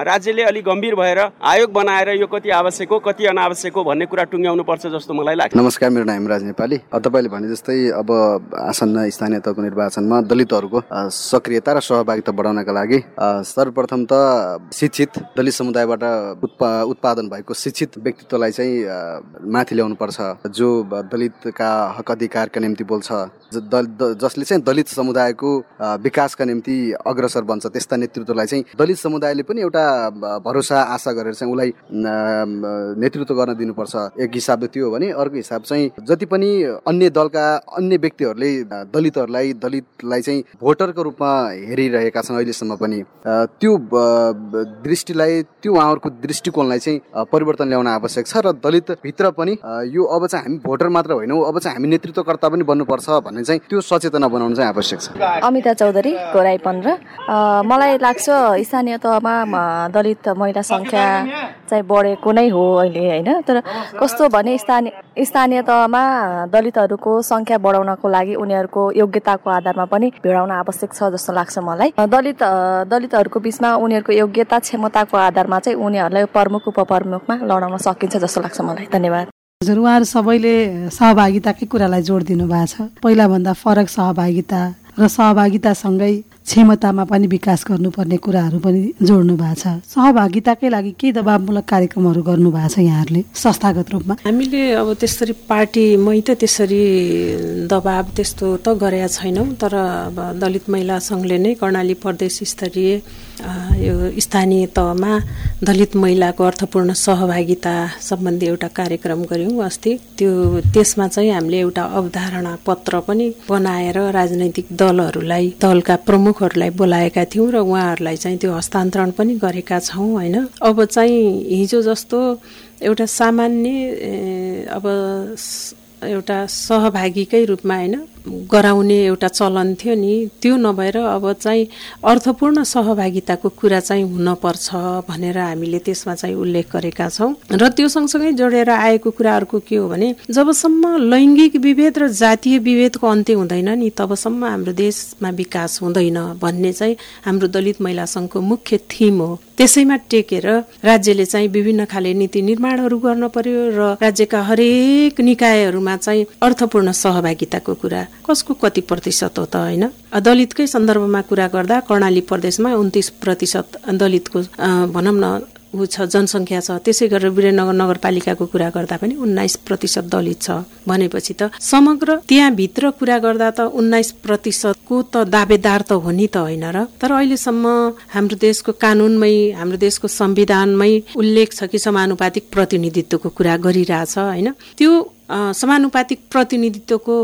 राज्यले अलिक गम्भीर भएर आयोग बनाएर यो कति आवश्यक हो कति अनावश्यक हो भन्ने कुरा टुङ्ग्याउनु पर्छ जस्तो मलाई लाग्छ नमस्कार मेरो नाम राज नेपाली। तपाईँले भने जस्तै अब आसन्न स्थानीय तहको निर्वाचनमा दलितहरूको सक्रियता र सहभागिता बढाउनका लागि सर्वप्रथम त शिक्षित दलित समुदायबाट उत्पा उत्पादन भएको शिक्षित व्यक्तित्वलाई चाहिँ माथि ल्याउनु पर्छ जो दलितका हक अधिकारका निम्ति बोल्छ जसले चाहिँ दलित समुदायको विकासका निम्ति अग्रसर बन्छ त्यस्ता नेतृत्वलाई चाहिँ दलित समुदायले पनि एउटा भरोसा आशा गरेर चाहिँ उसलाई नेतृत्व गर्न दिनुपर्छ। एक हिसाबले त्यो हो भने अर्को हिसाब चाहिँ जति पनि अन्य दलका अन्य व्यक्तिहरूले दलितहरूलाई दलितलाई चाहिँ भोटरको रूपमा हेरिरहेका छन् अहिलेसम्म पनि। त्यो दृष्टिलाई त्यो उहाँहरूको दृष्टिकोणलाई चाहिँ परिवर्तन ल्याउन आवश्यक छ र दलितभित्र पनि यो अब चाहिँ हामी भोटर मात्र होइनौँ अब चाहिँ हामी नेतृत्वकर्ता पनि बन्नुपर्छ भन्ने चाहिँ त्यो सचेतना बनाउनु चाहिँ आवश्यक छ। अमिता चौधरी गोराई पन्ध्र। मलाई लाग्छ स्थानीय तहमा दलित महिला सङ्ख्या चाहिँ बढेको नै हो अहिले होइन? तर कस्तो भने स्थानीय स्थानीय तहमा दलितहरूको सङ्ख्या बढाउनको लागि उनीहरूको योग्यताको आधारमा पनि भिडाउन आवश्यक छ जस्तो लाग्छ मलाई। दलित दलितहरूको बिचमा उनीहरूको योग्यता क्षमताको आधारमा चाहिँ उनीहरूलाई प्रमुख उपप्रमुखमा लडाउन सकिन्छ जस्तो लाग्छ मलाई। धन्यवाद। हजुर उहाँहरू सबैले सहभागिताकै कुरालाई जोड दिनु भएको छ। पहिलाभन्दा फरक सहभागिता र सहभागितासँगै क्षमतामा पनि विकास गर्नुपर्ने कुराहरू पनि जोड्नु भएको छ। सहभागिताकै लागि के दबावमूलक कार्यक्रमहरू गर्नु भएको छ यहाँहरूले? संस्थागत रूपमा। हामीले अब त्यसरी पार्टीमै त त्यसरी दबाब त्यस्तो त गरेका छैनौँ तर अब दलित महिला सङ्घले नै कर्णाली प्रदेश स्तरीय यो स्थानीय तहमा दलित महिलाको अर्थपूर्ण सहभागिता सम्बन्धी एउटा कार्यक्रम गऱ्यौँ अस्ति। त्यो त्यसमा चाहिँ हामीले एउटा अवधारणा पत्र पनि बनाएर राजनैतिक दलहरूलाई दलका प्रमुख प्रमुखहरूलाई बोलाएका थियौँ र उहाँहरूलाई चाहिँ त्यो हस्तान्तरण पनि गरेका छौँ होइन। अब चाहिँ हिजो जस्तो एउटा सामान्य अब एउटा सहभागीकै रूपमा होइन गराउने एउटा चलन थियो नि त्यो नभएर अब चाहिँ अर्थपूर्ण सहभागिताको कुरा चाहिँ हुनपर्छ भनेर हामीले त्यसमा चाहिँ उल्लेख गरेका छौँ। र त्यो सँगसँगै जोडेर आएको कुरा अर्को के हो भने जबसम्म लैङ्गिक विभेद र जातीय विभेदको अन्त्य हुँदैन नि तबसम्म हाम्रो देशमा विकास हुँदैन भन्ने चाहिँ हाम्रो दलित महिला सङ्घको मुख्य थिम हो। त्यसैमा टेकेर राज्यले चाहिँ विभिन्न खाले नीति निर्माणहरू गर्न पर्यो र राज्यका हरेक निकायहरूमा चाहिँ अर्थपूर्ण सहभागिताको कुरा कसको कति प्रतिशत हो त होइन? दलितकै सन्दर्भमा कुरा गर्दा कर्णाली प्रदेशमा उन्तिस प्रतिशत दलितको भनौँ न ऊ छ जनसङ्ख्या छ त्यसै गरेर वीरेन्द्रनगर नगरपालिकाको कुरा गर्दा पनि उन्नाइस प्रतिशत दलित छ भनेपछि त समग्र त्यहाँभित्र कुरा गर्दा त उन्नाइस प्रतिशतको त दावेदार त हो नि त होइन र? तर अहिलेसम्म हाम्रो देशको कानुनमै हाम्रो देशको संविधानमै उल्लेख छ कि समानुपातिक प्रतिनिधित्वको कुरा गरिरहेछ होइन? त्यो समानुपातिक प्रतिनिधित्वको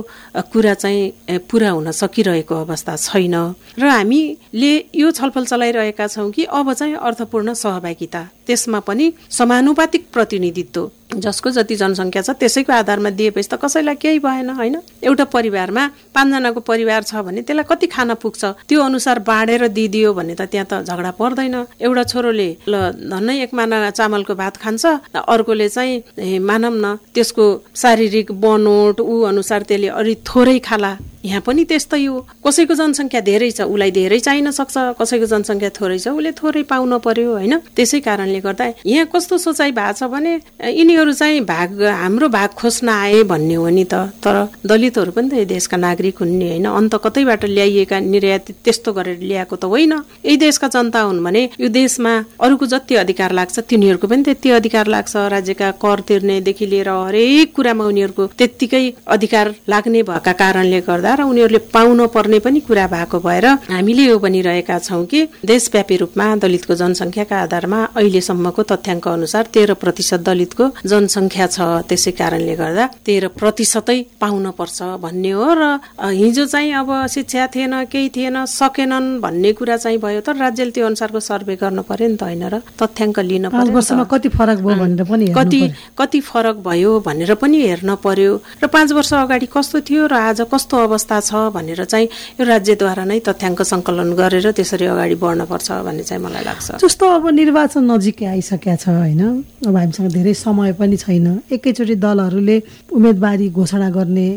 कुरा चाहिँ पुरा हुन सकिरहेको अवस्था छैन। र हामीले यो छलफल चलाइरहेका छौँ कि अब चाहिँ अर्थपूर्ण सहभागिता त्यसमा पनि समानुपातिक प्रतिनिधित्व जसको जति जनसङ्ख्या छ त्यसैको आधारमा दिएपछि त कसैलाई केही भएन होइन? एउटा परिवारमा पाँचजनाको परिवार छ भने त्यसलाई कति खाना पुग्छ? त्यो अनुसार बाँडेर दिइदियो भने त त्यहाँ त झगडा पर्दैन। एउटा छोरोले ल धन्नै एक माना चामलको भात खान्छ अर्कोले चाहिँ मानव न त्यसको शारीरिक बनोट ऊ अनुसार त्यसले अलि थोरै खाला। यहाँ पनि त्यस्तै हो कसैको जनसङ्ख्या धेरै छ उसलाई धेरै चाहिन सक्छ कसैको जनसङ्ख्या थोरै छ उसले थोरै पाउन पर्यो होइन? त्यसै कारणले गर्दा यहाँ कस्तो सोचाइ भएको छ भने यिनीहरू चाहिँ भाग हाम्रो भाग खोज्न आए भन्ने हो नि त। तर दलितहरू पनि त यो देशका नागरिक हुन् नि होइन? अन्त कतैबाट ल्याइएका निर्यात त्यस्तो गरेर ल्याएको त होइन। यही देशका जनता हुन् भने यो देशमा अरूको जति अधिकार लाग्छ तिनीहरूको पनि त्यति अधिकार लाग्छ। राज्यका कर तिर्नेदेखि लिएर हरेक कुरामा उनीहरूको त्यत्तिकै अधिकार लाग्ने भएका कारणले गर्दा र उनीहरूले पाउन पर्ने पनि कुरा भएको भएर हामीले यो भनिरहेका छौँ कि देशव्यापी रूपमा दलितको जनसङ्ख्याका आधारमा अहिलेसम्मको तथ्याङ्क अनुसार तेह्र प्रतिशत दलितको जनसङ्ख्या छ। त्यसै कारणले गर्दा तेह्र प्रतिशतै पाउन पर्छ भन्ने हो र हिजो चाहिँ अब शिक्षा थिएन केही थिएन सकेनन् भन्ने कुरा चाहिँ भयो तर राज्यले त्यो अनुसारको सर्वे गर्न पर्यो नि त होइन र तथ्याङ्क लिन पर्यो कति फरक भयो भनेर पनि कति कति फरक भयो भनेर पनि हेर्न पर्यो। र पाँच वर्ष अगाडि कस्तो थियो र आज कस्तो अवस्था अवस्था छ भनेर चाहिँ यो राज्यद्वारा नै तथ्याङ्क सङ्कलन गरेर त्यसरी अगाडि बढ्नुपर्छ भन्ने चाहिँ मलाई लाग्छ। जस्तो अब निर्वाचन नजिकै आइसकेका छ होइन? अब हामीसँग धेरै समय पनि छैन। एकैचोटि दलहरूले उम्मेदवारी घोषणा गर्ने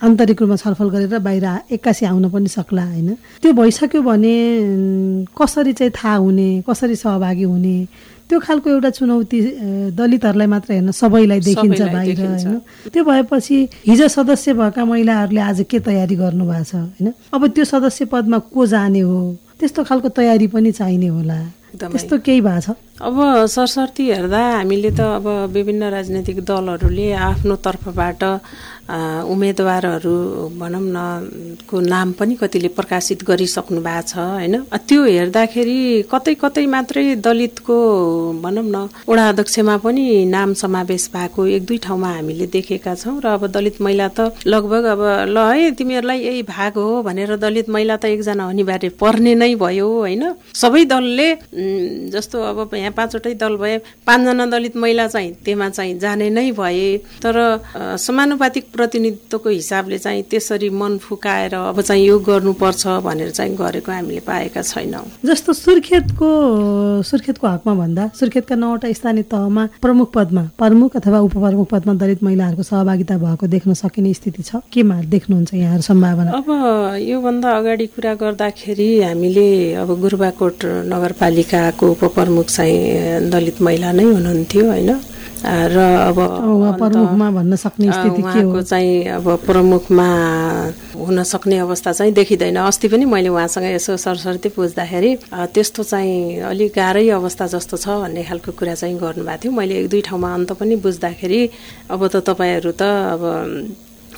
आन्तरिक रूपमा छलफल गरेर बाहिर एक्कासी आउन पनि सक्ला होइन? त्यो भइसक्यो भने कसरी चाहिँ थाहा हुने कसरी सहभागी हुने त्यो खालको एउटा चुनौती दलितहरूलाई मात्र हेर्न सबैलाई देखिन्छ बाहिर होइन? त्यो भएपछि हिजो सदस्य भएका महिलाहरूले आज के तयारी गर्नुभएको छ होइन? अब त्यो सदस्य पदमा को जाने हो? त्यस्तो खालको तयारी पनि चाहिने होला। त्यस्तो केही भएको छ? अब सरसर्ती हेर्दा हामीले त अब विभिन्न राजनैतिक दलहरूले आफ्नो तर्फबाट उम्मेदवारहरू भनौँ न को नाम पनि कतिले प्रकाशित गरिसक्नु भएको छ होइन? त्यो हेर्दाखेरि कतै कतै मात्रै दलितको भनौँ न वडा अध्यक्षमा पनि नाम समावेश भएको एक दुई ठाउँमा हामीले देखेका छौँ र अब दलित महिला त लगभग अब ल है तिमीहरूलाई यही भाग हो भनेर दलित महिला त एकजना अनिवार्य पर्ने नै भयो होइन? सबै दलले जस्तो अब यहाँ पाँचवटै दल भए पाँचजना दलित महिला चाहिँ त्यहाँ चाहिँ जाने नै भए। तर समानुपातिक प्रतिनिधित्वको हिसाबले चाहिँ त्यसरी मन फुकाएर अब चाहिँ यो गर्नुपर्छ भनेर चाहिँ गरेको हामीले पाएका छैनौँ। जस्तो सुर्खेतको सुर्खेतको हकमा भन्दा सुर्खेतका नौवटा स्थानीय तहमा प्रमुख पदमा प्रमुख अथवा उपप्रमुख पदमा दलित महिलाहरूको सहभागिता भएको देख्न सकिने स्थिति छ? केमा देख्नुहुन्छ यहाँहरू सम्भावना? अब योभन्दा अगाडि कुरा गर्दाखेरि हामीले अब गुरुबाकोट नगरपालिकाको उपप्रमुख चाहिँ दलित महिला नै हुनुहुन्थ्यो होइन? र अब प्रमुखमा भन्न सक्ने स्थिति के हो? चाहिँ अब प्रमुखमा हुन सक्ने अवस्था चाहिँ देखिँदैन। अस्ति पनि मैले उहाँसँग यसो सरस्वती बुझ्दाखेरि त्यस्तो चाहिँ अलिक गाह्रै अवस्था जस्तो छ भन्ने खालको कुरा चाहिँ गर्नुभएको थियो। मैले एक दुई ठाउँमा अन्त पनि बुझ्दाखेरि अब त तपाईँहरू त अब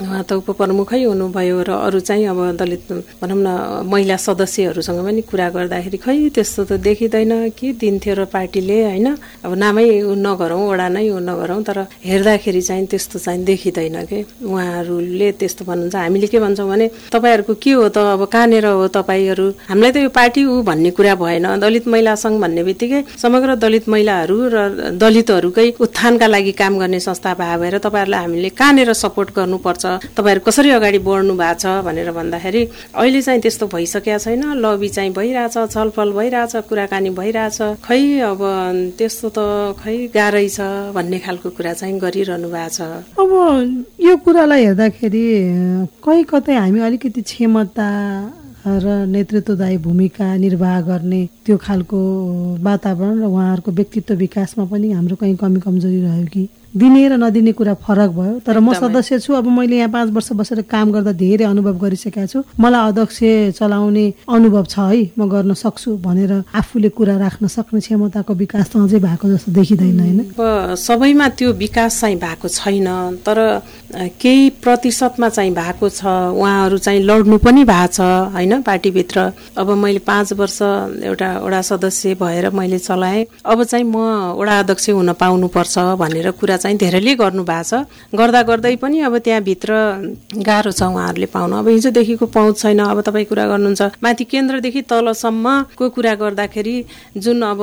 उहाँ त उपप्रमुखै हुनुभयो र अरू चाहिँ अब दलित भनौँ न महिला सदस्यहरूसँग पनि कुरा गर्दाखेरि खै त्यस्तो त देखिँदैन के दिन्थ्यो र पार्टीले होइन? अब नामै नगरौँ वडा नै नगरौँ तर हेर्दाखेरि चाहिँ त्यस्तो चाहिँ देखिँदैन के? उहाँहरूले त्यस्तो भन्नुहुन्छ हामीले के भन्छौँ भने तपाईँहरूको के हो त? अब कहाँनिर हो तपाईँहरू? हामीलाई त यो पार्टी ऊ भन्ने कुरा भएन। दलित महिला सङ्घ भन्ने बित्तिकै समग्र दलित महिलाहरू र दलितहरूकै उत्थानका लागि काम गर्ने संस्था भए भएर तपाईँहरूलाई हामीले कहाँनिर सपोर्ट गर्नुपर्छ? तपाईँहरू कसरी अगाडि बढ्नु भएको छ भनेर भन्दाखेरि अहिले चाहिँ त्यस्तो भइसकेका छैन। लबी चाहिँ भइरहेछ छलफल भइरहेछ कुराकानी भइरहेछ। खै अब त्यस्तो त खै गाह्रै छ भन्ने खालको कुरा चाहिँ गरिरहनु भएको छ। अब यो कुरालाई हेर्दाखेरि कहीँ कतै हामी अलिकति क्षमता र नेतृत्वदायी भूमिका निर्वाह गर्ने त्यो खालको वातावरण र उहाँहरूको व्यक्तित्व विकासमा पनि हाम्रो कहीँ कमी कमजोरी रह्यो कि? दिने र नदिने कुरा फरक भयो। तर म सदस्य छु। अब मैले यहाँ पाँच वर्ष बसेर काम गर्दा धेरै अनुभव गरिसकेका छु। मलाई अध्यक्ष चलाउने अनुभव छ है। म गर्न सक्छु भनेर आफूले कुरा राख्न सक्ने क्षमताको विकास त अझै भएको जस्तो देखिँदैन होइन? अब सबैमा त्यो विकास चाहिँ भएको छैन। तर केही प्रतिशतमा चाहिँ भएको छ। उहाँहरू चाहिँ लड्नु पनि भएको छ होइन? पार्टीभित्र। अब मैले पाँच वर्ष एउटा वडा सदस्य भएर मैले चलाएँ। अब चाहिँ म वडा अध्यक्ष हुन पाउनुपर्छ भनेर कुरा चाहिँ धेरैले गर्नु भएको छ। गर्दा गर्दै पनि अब त्यहाँभित्र गाह्रो छ उहाँहरूले पाउनु। अब हिजोदेखिको पहुँच छैन अब तपाईँ कुरा गर्नुहुन्छ। माथि केन्द्रदेखि तलसम्मको कुरा गर्दाखेरि जुन अब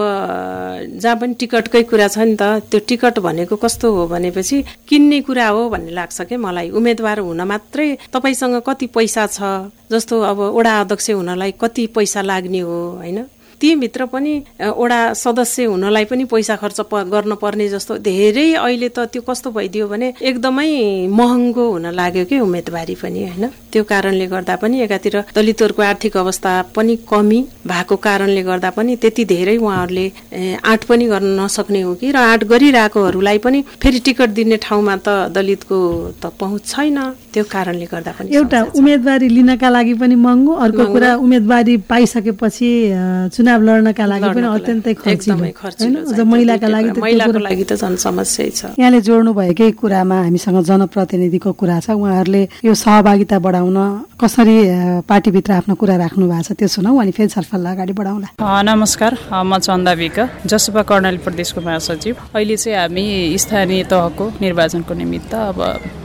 जहाँ पनि टिकटकै कुरा छ नि त त्यो टिकट भनेको कस्तो हो भनेपछि किन्ने कुरा हो भन्ने लाग्छ क्या मलाई। उम्मेदवार हुन मात्रै तपाईँसँग कति पैसा छ जस्तो अब वडा अध्यक्ष हुनलाई कति पैसा लाग्ने हो होइन? तीभित्र पनि वडा सदस्य हुनलाई पनि पैसा खर्च गर्न पर्ने जस्तो धेरै अहिले त त्यो कस्तो भइदियो भने एकदमै महँगो हुन लाग्यो कि उम्मेदवारी पनि होइन? त्यो कारणले गर्दा पनि एकातिर दलितहरूको आर्थिक अवस्था पनि कमी भएको कारणले गर्दा पनि त्यति धेरै उहाँहरूले आँट पनि गर्न नसक्ने हो कि र आँट गरिरहेकोहरूलाई पनि फेरि टिकट दिने ठाउँमा त दलितको त पहुँच छैन। त्यो कारणले गर्दा पनि एउटा उम्मेदवारी लिनका लागि पनि महँगो अर्को कुरा उम्मेदवारी पाइसकेपछि चुनाव लड्नका लागि पनि अत्यन्तै खर्चिलो। महिलाका लागि महिलाको लागि त झन् समस्या छ। यहाँले जोड्नु भएकै कुरामा हामीसँग जनप्रतिनिधिको कुरा छ। उहाँहरूले यो सहभागिता बढाउन कसरी पार्टीभित्र आफ्नो कुरा राख्नु भएको छ त्यो सुनौ। अनि फेरि छलफललाई अगाडि बढाउँला। नमस्कार। म चन्दा विक जसपा कर्णाली प्रदेशको महासचिव। अहिले चाहिँ हामी स्थानीय तहको निर्वाचनको निमित्त अब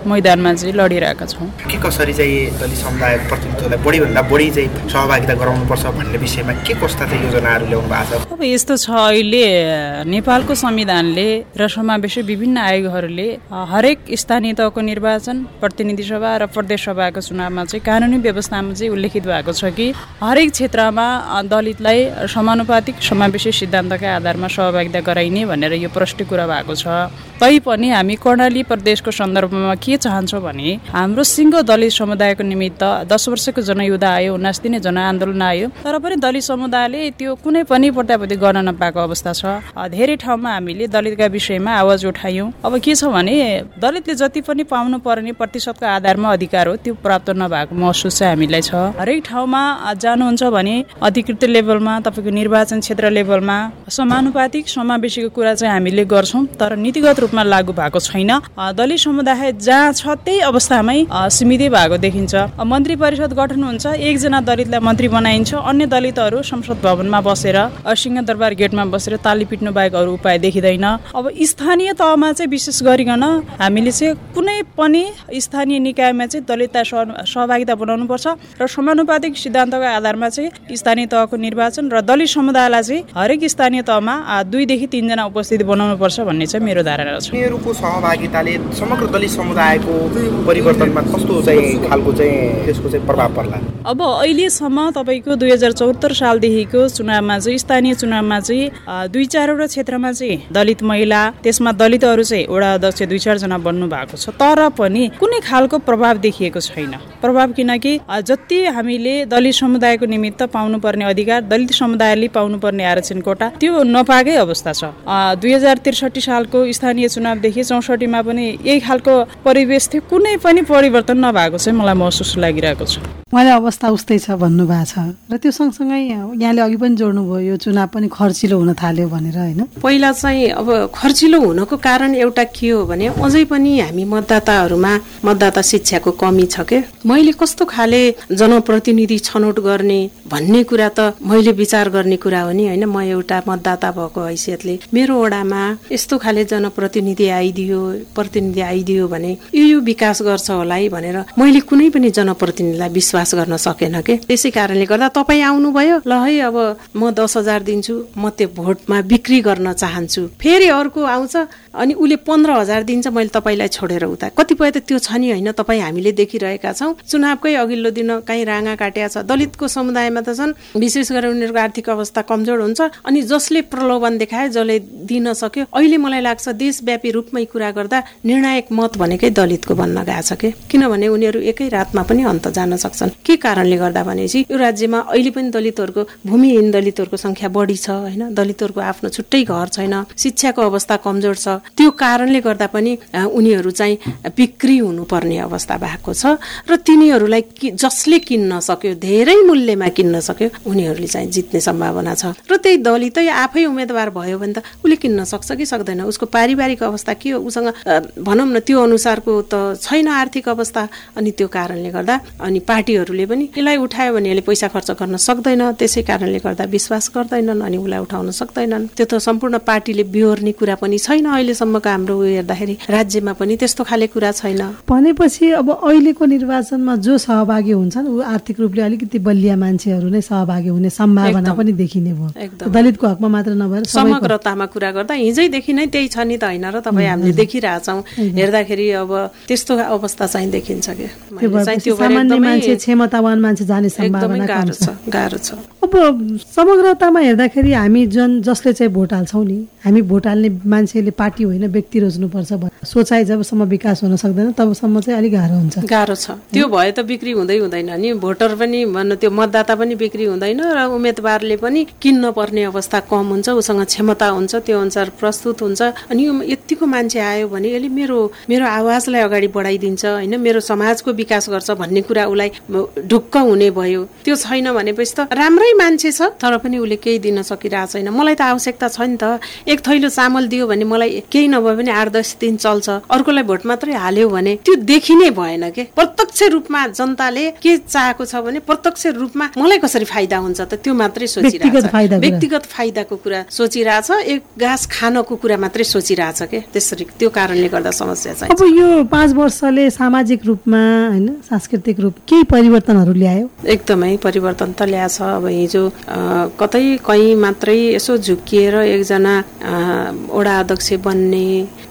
मैदानमा चाहिँ लडिरहेका छौँ। के कसरी चाहिँ दलित समुदायको प्रतिनिधित्वलाई बढीभन्दा बढी चाहिँ सहभागिता गराउनुपर्छ भन्ने विषयमा के कस्ता चाहिँ योजनाहरू ल्याउनु भएको छ। अब यस्तो छ अहिले नेपालको संविधानले र समावेशी विभिन्न आयोगहरूले हरेक स्थानीय तहको निर्वाचन प्रतिनिधि सभा र प्रदेश सभाको चुनावमा चाहिँ कानुनी व्यवस्थामा चाहिँ उल्लेखित भएको छ कि हरेक क्षेत्रमा दलितलाई समानुपातिक समावेशी सिद्धान्तका आधारमा सहभागिता गराइने भनेर यो प्रष्ट कुरा भएको छ। तैपनि हामी कर्णाली प्रदेशको सन्दर्भमा के चाहन्छौँ भने हाम्रो सिङ्गो दलित समुदायको निमित्त दस वर्षको जनयुद्ध आयो उन्नाइस दिने जनआन्दोलन आयो तर पनि दलित समुदायले त्यो कुनै पनि प्रत्याभूति गर्न नपाएको अवस्था छ। धेरै ठाउँमा हामीले दलितका विषयमा आवाज उठायौँ। अब के छ भने दलितले जति पनि पाउनु पर्ने प्रतिशतको आधारमा अधिकार हो त्यो प्राप्त नभएको महसुस चाहिँ हामीलाई छ। हरेक ठाउँमा जानुहुन्छ भने अधिकृत लेभलमा तपाईँको निर्वाचन क्षेत्र लेभलमा समानुपातिक समावेशीको कुरा चाहिँ हामीले गर्छौँ तर नीतिगत रूपमा लागू भएको छैन। दलित समुदाय जहाँ छ त्यही अवस्थामै सीमितै भएको देखिन्छ। मन्त्री परिषद गठन हुन्छ एकजना दलितलाई मन्त्री बनाइन्छ अन्य दलितहरू संसद भवनमा बसेर सिंहदरबार गेटमा बसेर ताली पिट्नु बाहेक अरू उपाय देखिँदैन। अब स्थानीय तहमा चाहिँ विशेष गरिकन हामीले चाहिँ कुनै पनि स्थानीय निकायमा चाहिँ दलितता सहभागिता बनाउनुपर्छ र समानुपातिक सिद्धान्तको आधारमा चाहिँ स्थानीय तहको निर्वाचन र दलित समुदायलाई चाहिँ हरेक स्थानीय तहमा दुईदेखि तिनजना उपस्थिति बनाउनुपर्छ भन्ने चाहिँ मेरो धारणा उनीहरूको सहभागिताले समग्र दलित समुदायको परिवर्तनमा कस्तो चाहिँ खालको चाहिँ त्यसको चाहिँ प्रभाव पर्ला? अब अहिलेसम्म तपाईँको दुई हजार चौहत्तर सालदेखिको चुनावमा चाहिँ स्थानीय चुनावमा चाहिँ दुई चारवटा क्षेत्रमा चाहिँ दलित महिला त्यसमा दलितहरू चाहिँ वडा अध्यक्ष दुई चारजना बन्नु भएको छ। तर पनि कुनै खालको प्रभाव देखिएको छैन। प्रभाव किनकि जति हामीले दलित समुदायको निमित्त पाउनुपर्ने अधिकार दलित समुदायले पाउनुपर्ने आरक्षण कोटा त्यो नपाएकै अवस्था छ। दुई हजार त्रिसठी सालको स्थानीय चुनावदेखि चौसठीमा पनि यही खालको परिवेश थियो। कुनै पनि परिवर्तन नभएको चाहिँ मलाई महसुस लागिरहेको छ। उहाँले अवस्था उस्तै छ भन्नुभएको छ। र त्यो सँगसँगै यहाँले अघि पनि जोड्नुभयो यो चुनाव पनि खर्चिलो हुन थाल्यो भनेर होइन? पहिला चाहिँ अब खर्चिलो हुनको कारण एउटा के हो भने अझै पनि हामी मतदाताहरूमा मतदाता शिक्षाको कमी छ के? मैले कस्तो खाले जनप्रतिनिधि छनौट गर्ने भन्ने कुरा त मैले विचार गर्ने कुरा हो नि होइन? म एउटा मतदाता भएको हैसियतले मेरो वडामा यस्तो खाले जनप्रतिनिधि आइदियो प्रतिनिधि आइदियो भने यो यो विकास गर्छ होला है भनेर मैले कुनै पनि जनप्रतिनिधिलाई विश्वास विश्वास गर्न सकेन के? त्यसै कारणले गर्दा तपाईँ आउनुभयो। ल है अब म दस हजार दिन्छु म त्यो भोटमा बिक्री गर्न चाहन्छु। फेरि अर्को आउँछ अनि उसले पन्ध्र हजार दिन्छ मैले तपाईँलाई छोडेर उता। कतिपय त त्यो छ नि होइन तपाईँ हामीले देखिरहेका छौँ। चुनावकै अघिल्लो दिन कहीँ राँगा काटिया छ। दलितको समुदायमा त छन् विशेष गरेर उनीहरूको आर्थिक अवस्था कमजोर हुन्छ अनि जसले प्रलोभन देखाए जसले दिन सक्यो अहिले मलाई लाग्छ देशव्यापी रूपमै कुरा गर्दा निर्णायक मत भनेकै दलितको बन्न गएको छ कि? किनभने उनीहरू एकै रातमा पनि अन्त जान के कारणले गर्दा भनेपछि यो राज्यमा अहिले पनि दलितहरूको भूमिहीन दलितहरूको संख्या बढी छ होइन? दलितहरूको आफ्नो छुट्टै घर छैन शिक्षाको अवस्था कमजोर छ। त्यो कारणले गर्दा पनि उनीहरू चाहिँ बिक्री हुनुपर्ने अवस्था भएको छ र तिनीहरूलाई जसले किन्न सक्यो धेरै मूल्यमा किन्न सक्यो उनीहरूले चाहिँ जित्ने सम्भावना छ। र त्यही दलितै आफै उम्मेदवार भयो भने त उसले किन्न सक्छ कि सक्दैन? उसको पारिवारिक अवस्था के हो? उसँग भनौँ न त्यो अनुसारको त छैन आर्थिक अवस्था अनि त्यो कारणले गर्दा अनि पार्टीहरूले पनि यसलाई उठायो भने यसले पैसा खर्च गर्न सक्दैन। त्यसै कारणले गर्दा विश्वास गर्दैनन् अनि उसलाई उठाउन सक्दैनन्। त्यो त सम्पूर्ण पार्टीले बिहोर्ने कुरा पनि छैन अहिलेसम्मको हाम्रो हेर्दाखेरि। राज्यमा पनि त्यस्तो खाले कुरा छैन। भनेपछि अब अहिलेको निर्वाचनमा जो सहभागी हुन्छन् ऊ आर्थिक रूपले अलिकति बलिया मान्छेहरू नै सहभागी हुने सम्भावना पनि देखिने भयो। दलितको हकमा मात्र नभएर समग्रतामा कुरा गर्दा हिजैदेखि नै त्यही छ नि त होइन र तपाईँ हामीले देखिरहेछौँ। हेर्दाखेरि अब त्यस्तो अवस्था चाहिँ देखिन्छ कि? सामान्य मान्छे क्षमतावान मान्छे जाने सम्भावना गाह्रो छ। गाह्रो छ। अब समग्रतामा हेर्दाखेरि हामी जुन जसले चाहिँ भोट हाल्छौँ नि हामी भोट हाल्ने मान्छेले पार्टी होइन व्यक्ति रोज्नुपर्छ सोचाइ जबसम्म विकास हुन सक्दैन तबसम्म चाहिँ अलिक गाह्रो हुन्छ। गाह्रो छ। त्यो भए त बिक्री हुँदै हुँदैन नि। भोटर पनि भन्नु त्यो मतदाता पनि बिक्री हुँदैन र उम्मेदवारले पनि किन्न पर्ने अवस्था कम हुन्छ उसँग क्षमता हुन्छ त्यो अनुसार प्रस्तुत हुन्छ। अनि यो यतिको मान्छे आयो भने यसले मेरो मेरो आवाजलाई अगाडि बढाइदिन्छ होइन? मेरो समाजको विकास गर्छ भन्ने कुरा उसलाई ढुक्क हुने भयो। त्यो छैन भनेपछि त राम्रै मान्छे छ तर पनि उसले केही दिन सकिरहेको छैन। मलाई त आवश्यकता छ नि त। एक थैलो चामल दियो भने मलाई केही नभए पनि आठ दस दिन चल्छ। अर्कोलाई भोट मात्रै हाल्यो भने त्यो देखिनै भएन के? प्रत्यक्ष रूपमा जनताले के चाहेको छ भने प्रत्यक्ष रूपमा मलाई कसरी फाइदा हुन्छ त? त्यो मात्रै सोचिरहेछ। व्यक्तिगत फाइदाको कुरा सोचिरहेछ। एक घाँस खानको कुरा मात्रै सोचिरहेछ के? त्यसरी त्यो कारणले गर्दा समस्या छ अब यो पाँच वर्षले सामाजिक रूपमा होइन सांस्कृतिक रूप केही परिवर्तनहरू ल्यायो एकदमै परिवर्तन त ल्याएछ अब हिजो कतै कहीँ मात्रै यसो झुक्किएर एकजना वडा अध्यक्ष बन्ने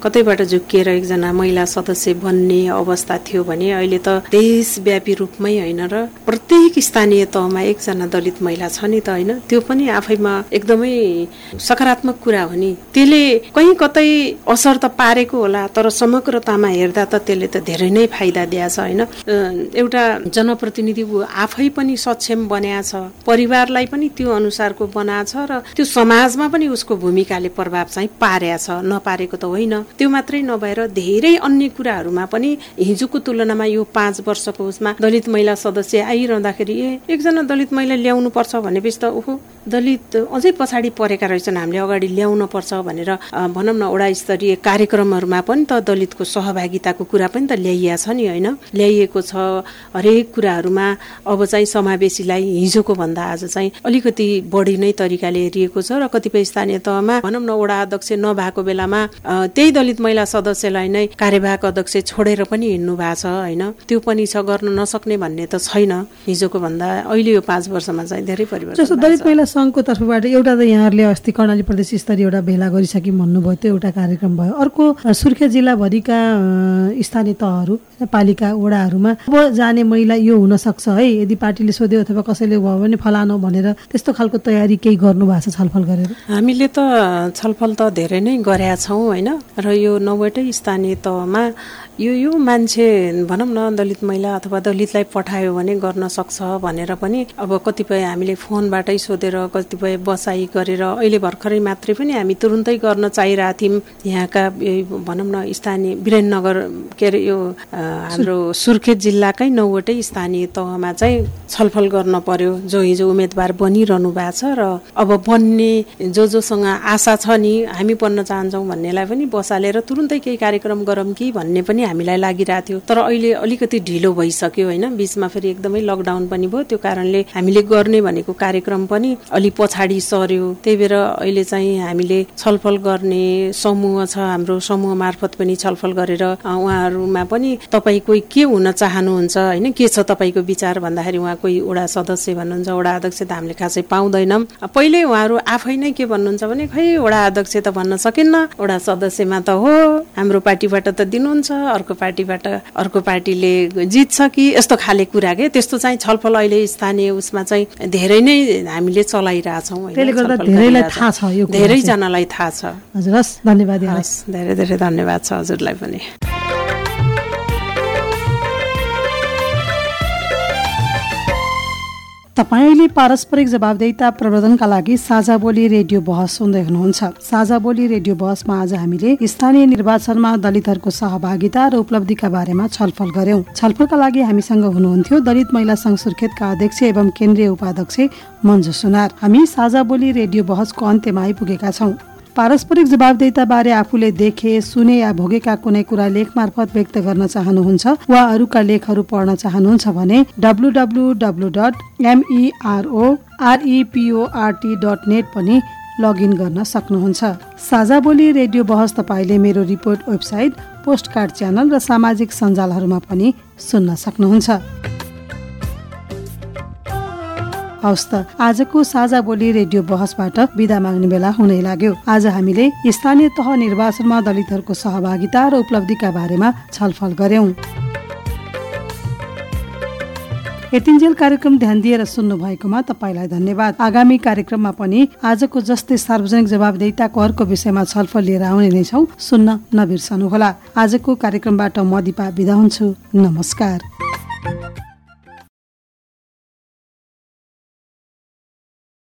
कतैबाट झुक्किएर एकजना महिला सदस्य बन्ने अवस्था थियो भने अहिले त देशव्यापी रूपमै होइन र प्रत्येक स्थानीय तहमा एकजना दलित महिला छ नि त होइन। त्यो पनि आफैमा एकदमै सकारात्मक कुरा हो नि। त्यसले कहीँ कतै असर त पारेको होला तर समग्रतामा हेर्दा त त्यसले त धेरै नै फाइदा दिएछ होइन। एउटा जनप्रतिनिधि आफै पनि सक्षम बनिया छ। परिवारलाई पनि त्यो अनुसारको बनाएको छ र त्यो समाजमा पनि उसको भूमिकाले प्रभाव चाहिँ पारेको छ। नपारेको त होइन। त्यो मात्रै नभएर धेरै अन्य कुराहरूमा पनि हिजोको तुलनामा यो पाँच वर्षको उसमा दलित महिला सदस्य आइरहँदाखेरि ए एकजना दलित महिला ल्याउनु पर्छ भनेपछि त ओहो दलित अझै पछाडि परेका रहेछन्। हामीले अगाडि ल्याउन पर्छ भनेर भनौँ न वडा स्तरीय कार्यक्रमहरूमा पनि त दलितको सहभागिताको कुरा पनि त ल्याइएको छ नि होइन? ल्याइएको छ। हरेक कुराहरूमा अब चाहिँ समावेशीलाई हिजोको भन्दा आज चाहिँ अलिकति बढी नै तरिकाले हेरिएको छ र कतिपय स्थानीय तहमा भनौँ न वडा अध्यक्ष नभएको बेलामा त्यही दलित महिला सदस्यलाई नै कार्यवाहक अध्यक्ष छोडेर पनि हिँड्नु भएको छ होइन? त्यो पनि छ गर्न नसक्ने भन्ने त छैन हिजोको भन्दा। अहिले यो पाँच वर्षमा चाहिँ धेरै परिवर्तन जस्तो दलित महिला सङ्घको तर्फबाट एउटा त यहाँहरूले अस्ति कर्णाली प्रदेश स्तरीय एउटा भेला गरिसक्यौँ भन्नुभयो त्यो एउटा कार्यक्रम भयो। अर्को सुर्खेत जिल्लाभरिका स्थानीय तहहरू। पालिका वडाहरूमा। अब जाने महिला यो हुन सक्छ है? यदि पार्टीले सोध्यो अथवा कसैले भयो भने फलानु भनेर त्यस्तो खालको तयारी केही गर्नु भएको छलफल गरेर? हामीले त छलफल त धेरै नै गरेका छौँ होइन? र यो नौवटै स्थानीय तहमा यो यो मान्छे भनौँ न दलित महिला अथवा दलितलाई पठायो भने गर्न सक्छ भनेर पनि अब कतिपय हामीले फोनबाटै सोधेर कतिपय बसाइ गरेर अहिले भर्खरै मात्रै पनि हामी तुरुन्तै गर्न चाहिरहेको थियौँ यहाँका भनौँ न स्थानीय वीरेन्द्रनगर के अरे यो हाम्रो सुर्खेत जिल्लाकै नौवटै स्थानीय तहमा चाहिँ छलफल गर्न पर्यो। जो हिजो उम्मेदवार बनिरहनु भएको छ र अब बन्ने जो जोसँग आशा छ नि हामी पढ्न चाहन्छौँ भन्नेलाई पनि बसालेर तुरुन्तै केही कार्यक्रम गरौँ कि भन्ने पनि हामीलाई लागिरहेको थियो। तर अहिले अलिकति ढिलो भइसक्यो होइन? बिचमा फेरि एकदमै लकडाउन पनि भयो। त्यो कारणले हामीले गर्ने भनेको कार्यक्रम पनि अलि पछाडि सर्यो त्यही भएर अहिले चाहिँ हामीले छलफल गर्ने समूह छ हाम्रो समूह मार्फत पनि छलफल गरेर उहाँहरूमा पनि तपाईँ कोही के हुन चाहनुहुन्छ होइन? के छ तपाईँको विचार? भन्दाखेरि उहाँ कोही वडा सदस्य भन्नुहुन्छ वडा अध्यक्ष त हामीले खासै पाउँदैनौँ। पहिले उहाँहरू आफै नै के भन्नुहुन्छ भने खै वडा अध्यक्ष त भन्न सकिन्न वडा सदस्यमा त हो हाम्रो पार्टीबाट त दिनुहुन्छ। अर्को पार्टीबाट अर्को पार्टीले जित्छ कि यस्तो खाले कुरा के? त्यस्तो चाहिँ छलफल अहिले स्थानीय उसमा चाहिँ धेरै नै हामीले चलाइरहेछौँ धेरैजनालाई थाहा छ। हजुर हस् धन्यवाद धेरै धेरै धन्यवाद छ हजुरलाई पनि। तपाईँले पारस्परिक जवाबदेता प्रवर्धनका लागि साझा बोली रेडियो बहस सुन्दै हुनुहुन्छ। साझा बोली रेडियो बहसमा आज हामीले स्थानीय निर्वाचनमा दलितहरूको सहभागिता र उपलब्धिका बारेमा छलफल गर्यौं। छलफलका लागि हामीसँग हुनुहुन्थ्यो दलित महिला संघ सुर्खेतका अध्यक्ष एवं केन्द्रीय उपाध्यक्ष मन्जु सुनार। हामी साझा बोली रेडियो बहसको अन्त्यमा आइपुगेका छौँ। पारस्परिक जवाबदेता बारे आफूले देखे सुने या भोगेका कुनै कुरा लेख मार्फत व्यक्त गर्न चाहनुहुन्छ वा अरूका लेखहरू पढ्न चाहनुहुन्छ भने W W dot MERO REPORT dot net पनि लगइन गर्न सक्नुहुन्छ। साझा बोली रेडियो बहस तपाईँले मेरो रिपोर्ट वेबसाइट पोस्टकार्ड च्यानल र सामाजिक सञ्जालहरूमा पनि सुन्न सक्नुहुन्छ। हवस् त। आजको साझा बोली रेडियो बहसबाट विदा माग्ने बेला हुनै लाग्यो। आज हामीले स्थानीय तह निर्वाचनमा दलितहरूको सहभागिता र उपलब्धिका बारेमा छलफल गर्यौं। यतिन्जेल कार्यक्रम ध्यान दिएर सुन्नु भएकोमा तपाईँलाई धन्यवाद। आगामी कार्यक्रममा पनि आजको जस्तै सार्वजनिक जवाबदेताको अर्को विषयमा छलफल लिएर आउने नै छौ। सुन्न नबिर्सनुहोला। आजको कार्यक्रमबाट म दिपा बिदा हुन्छु। नमस्कार।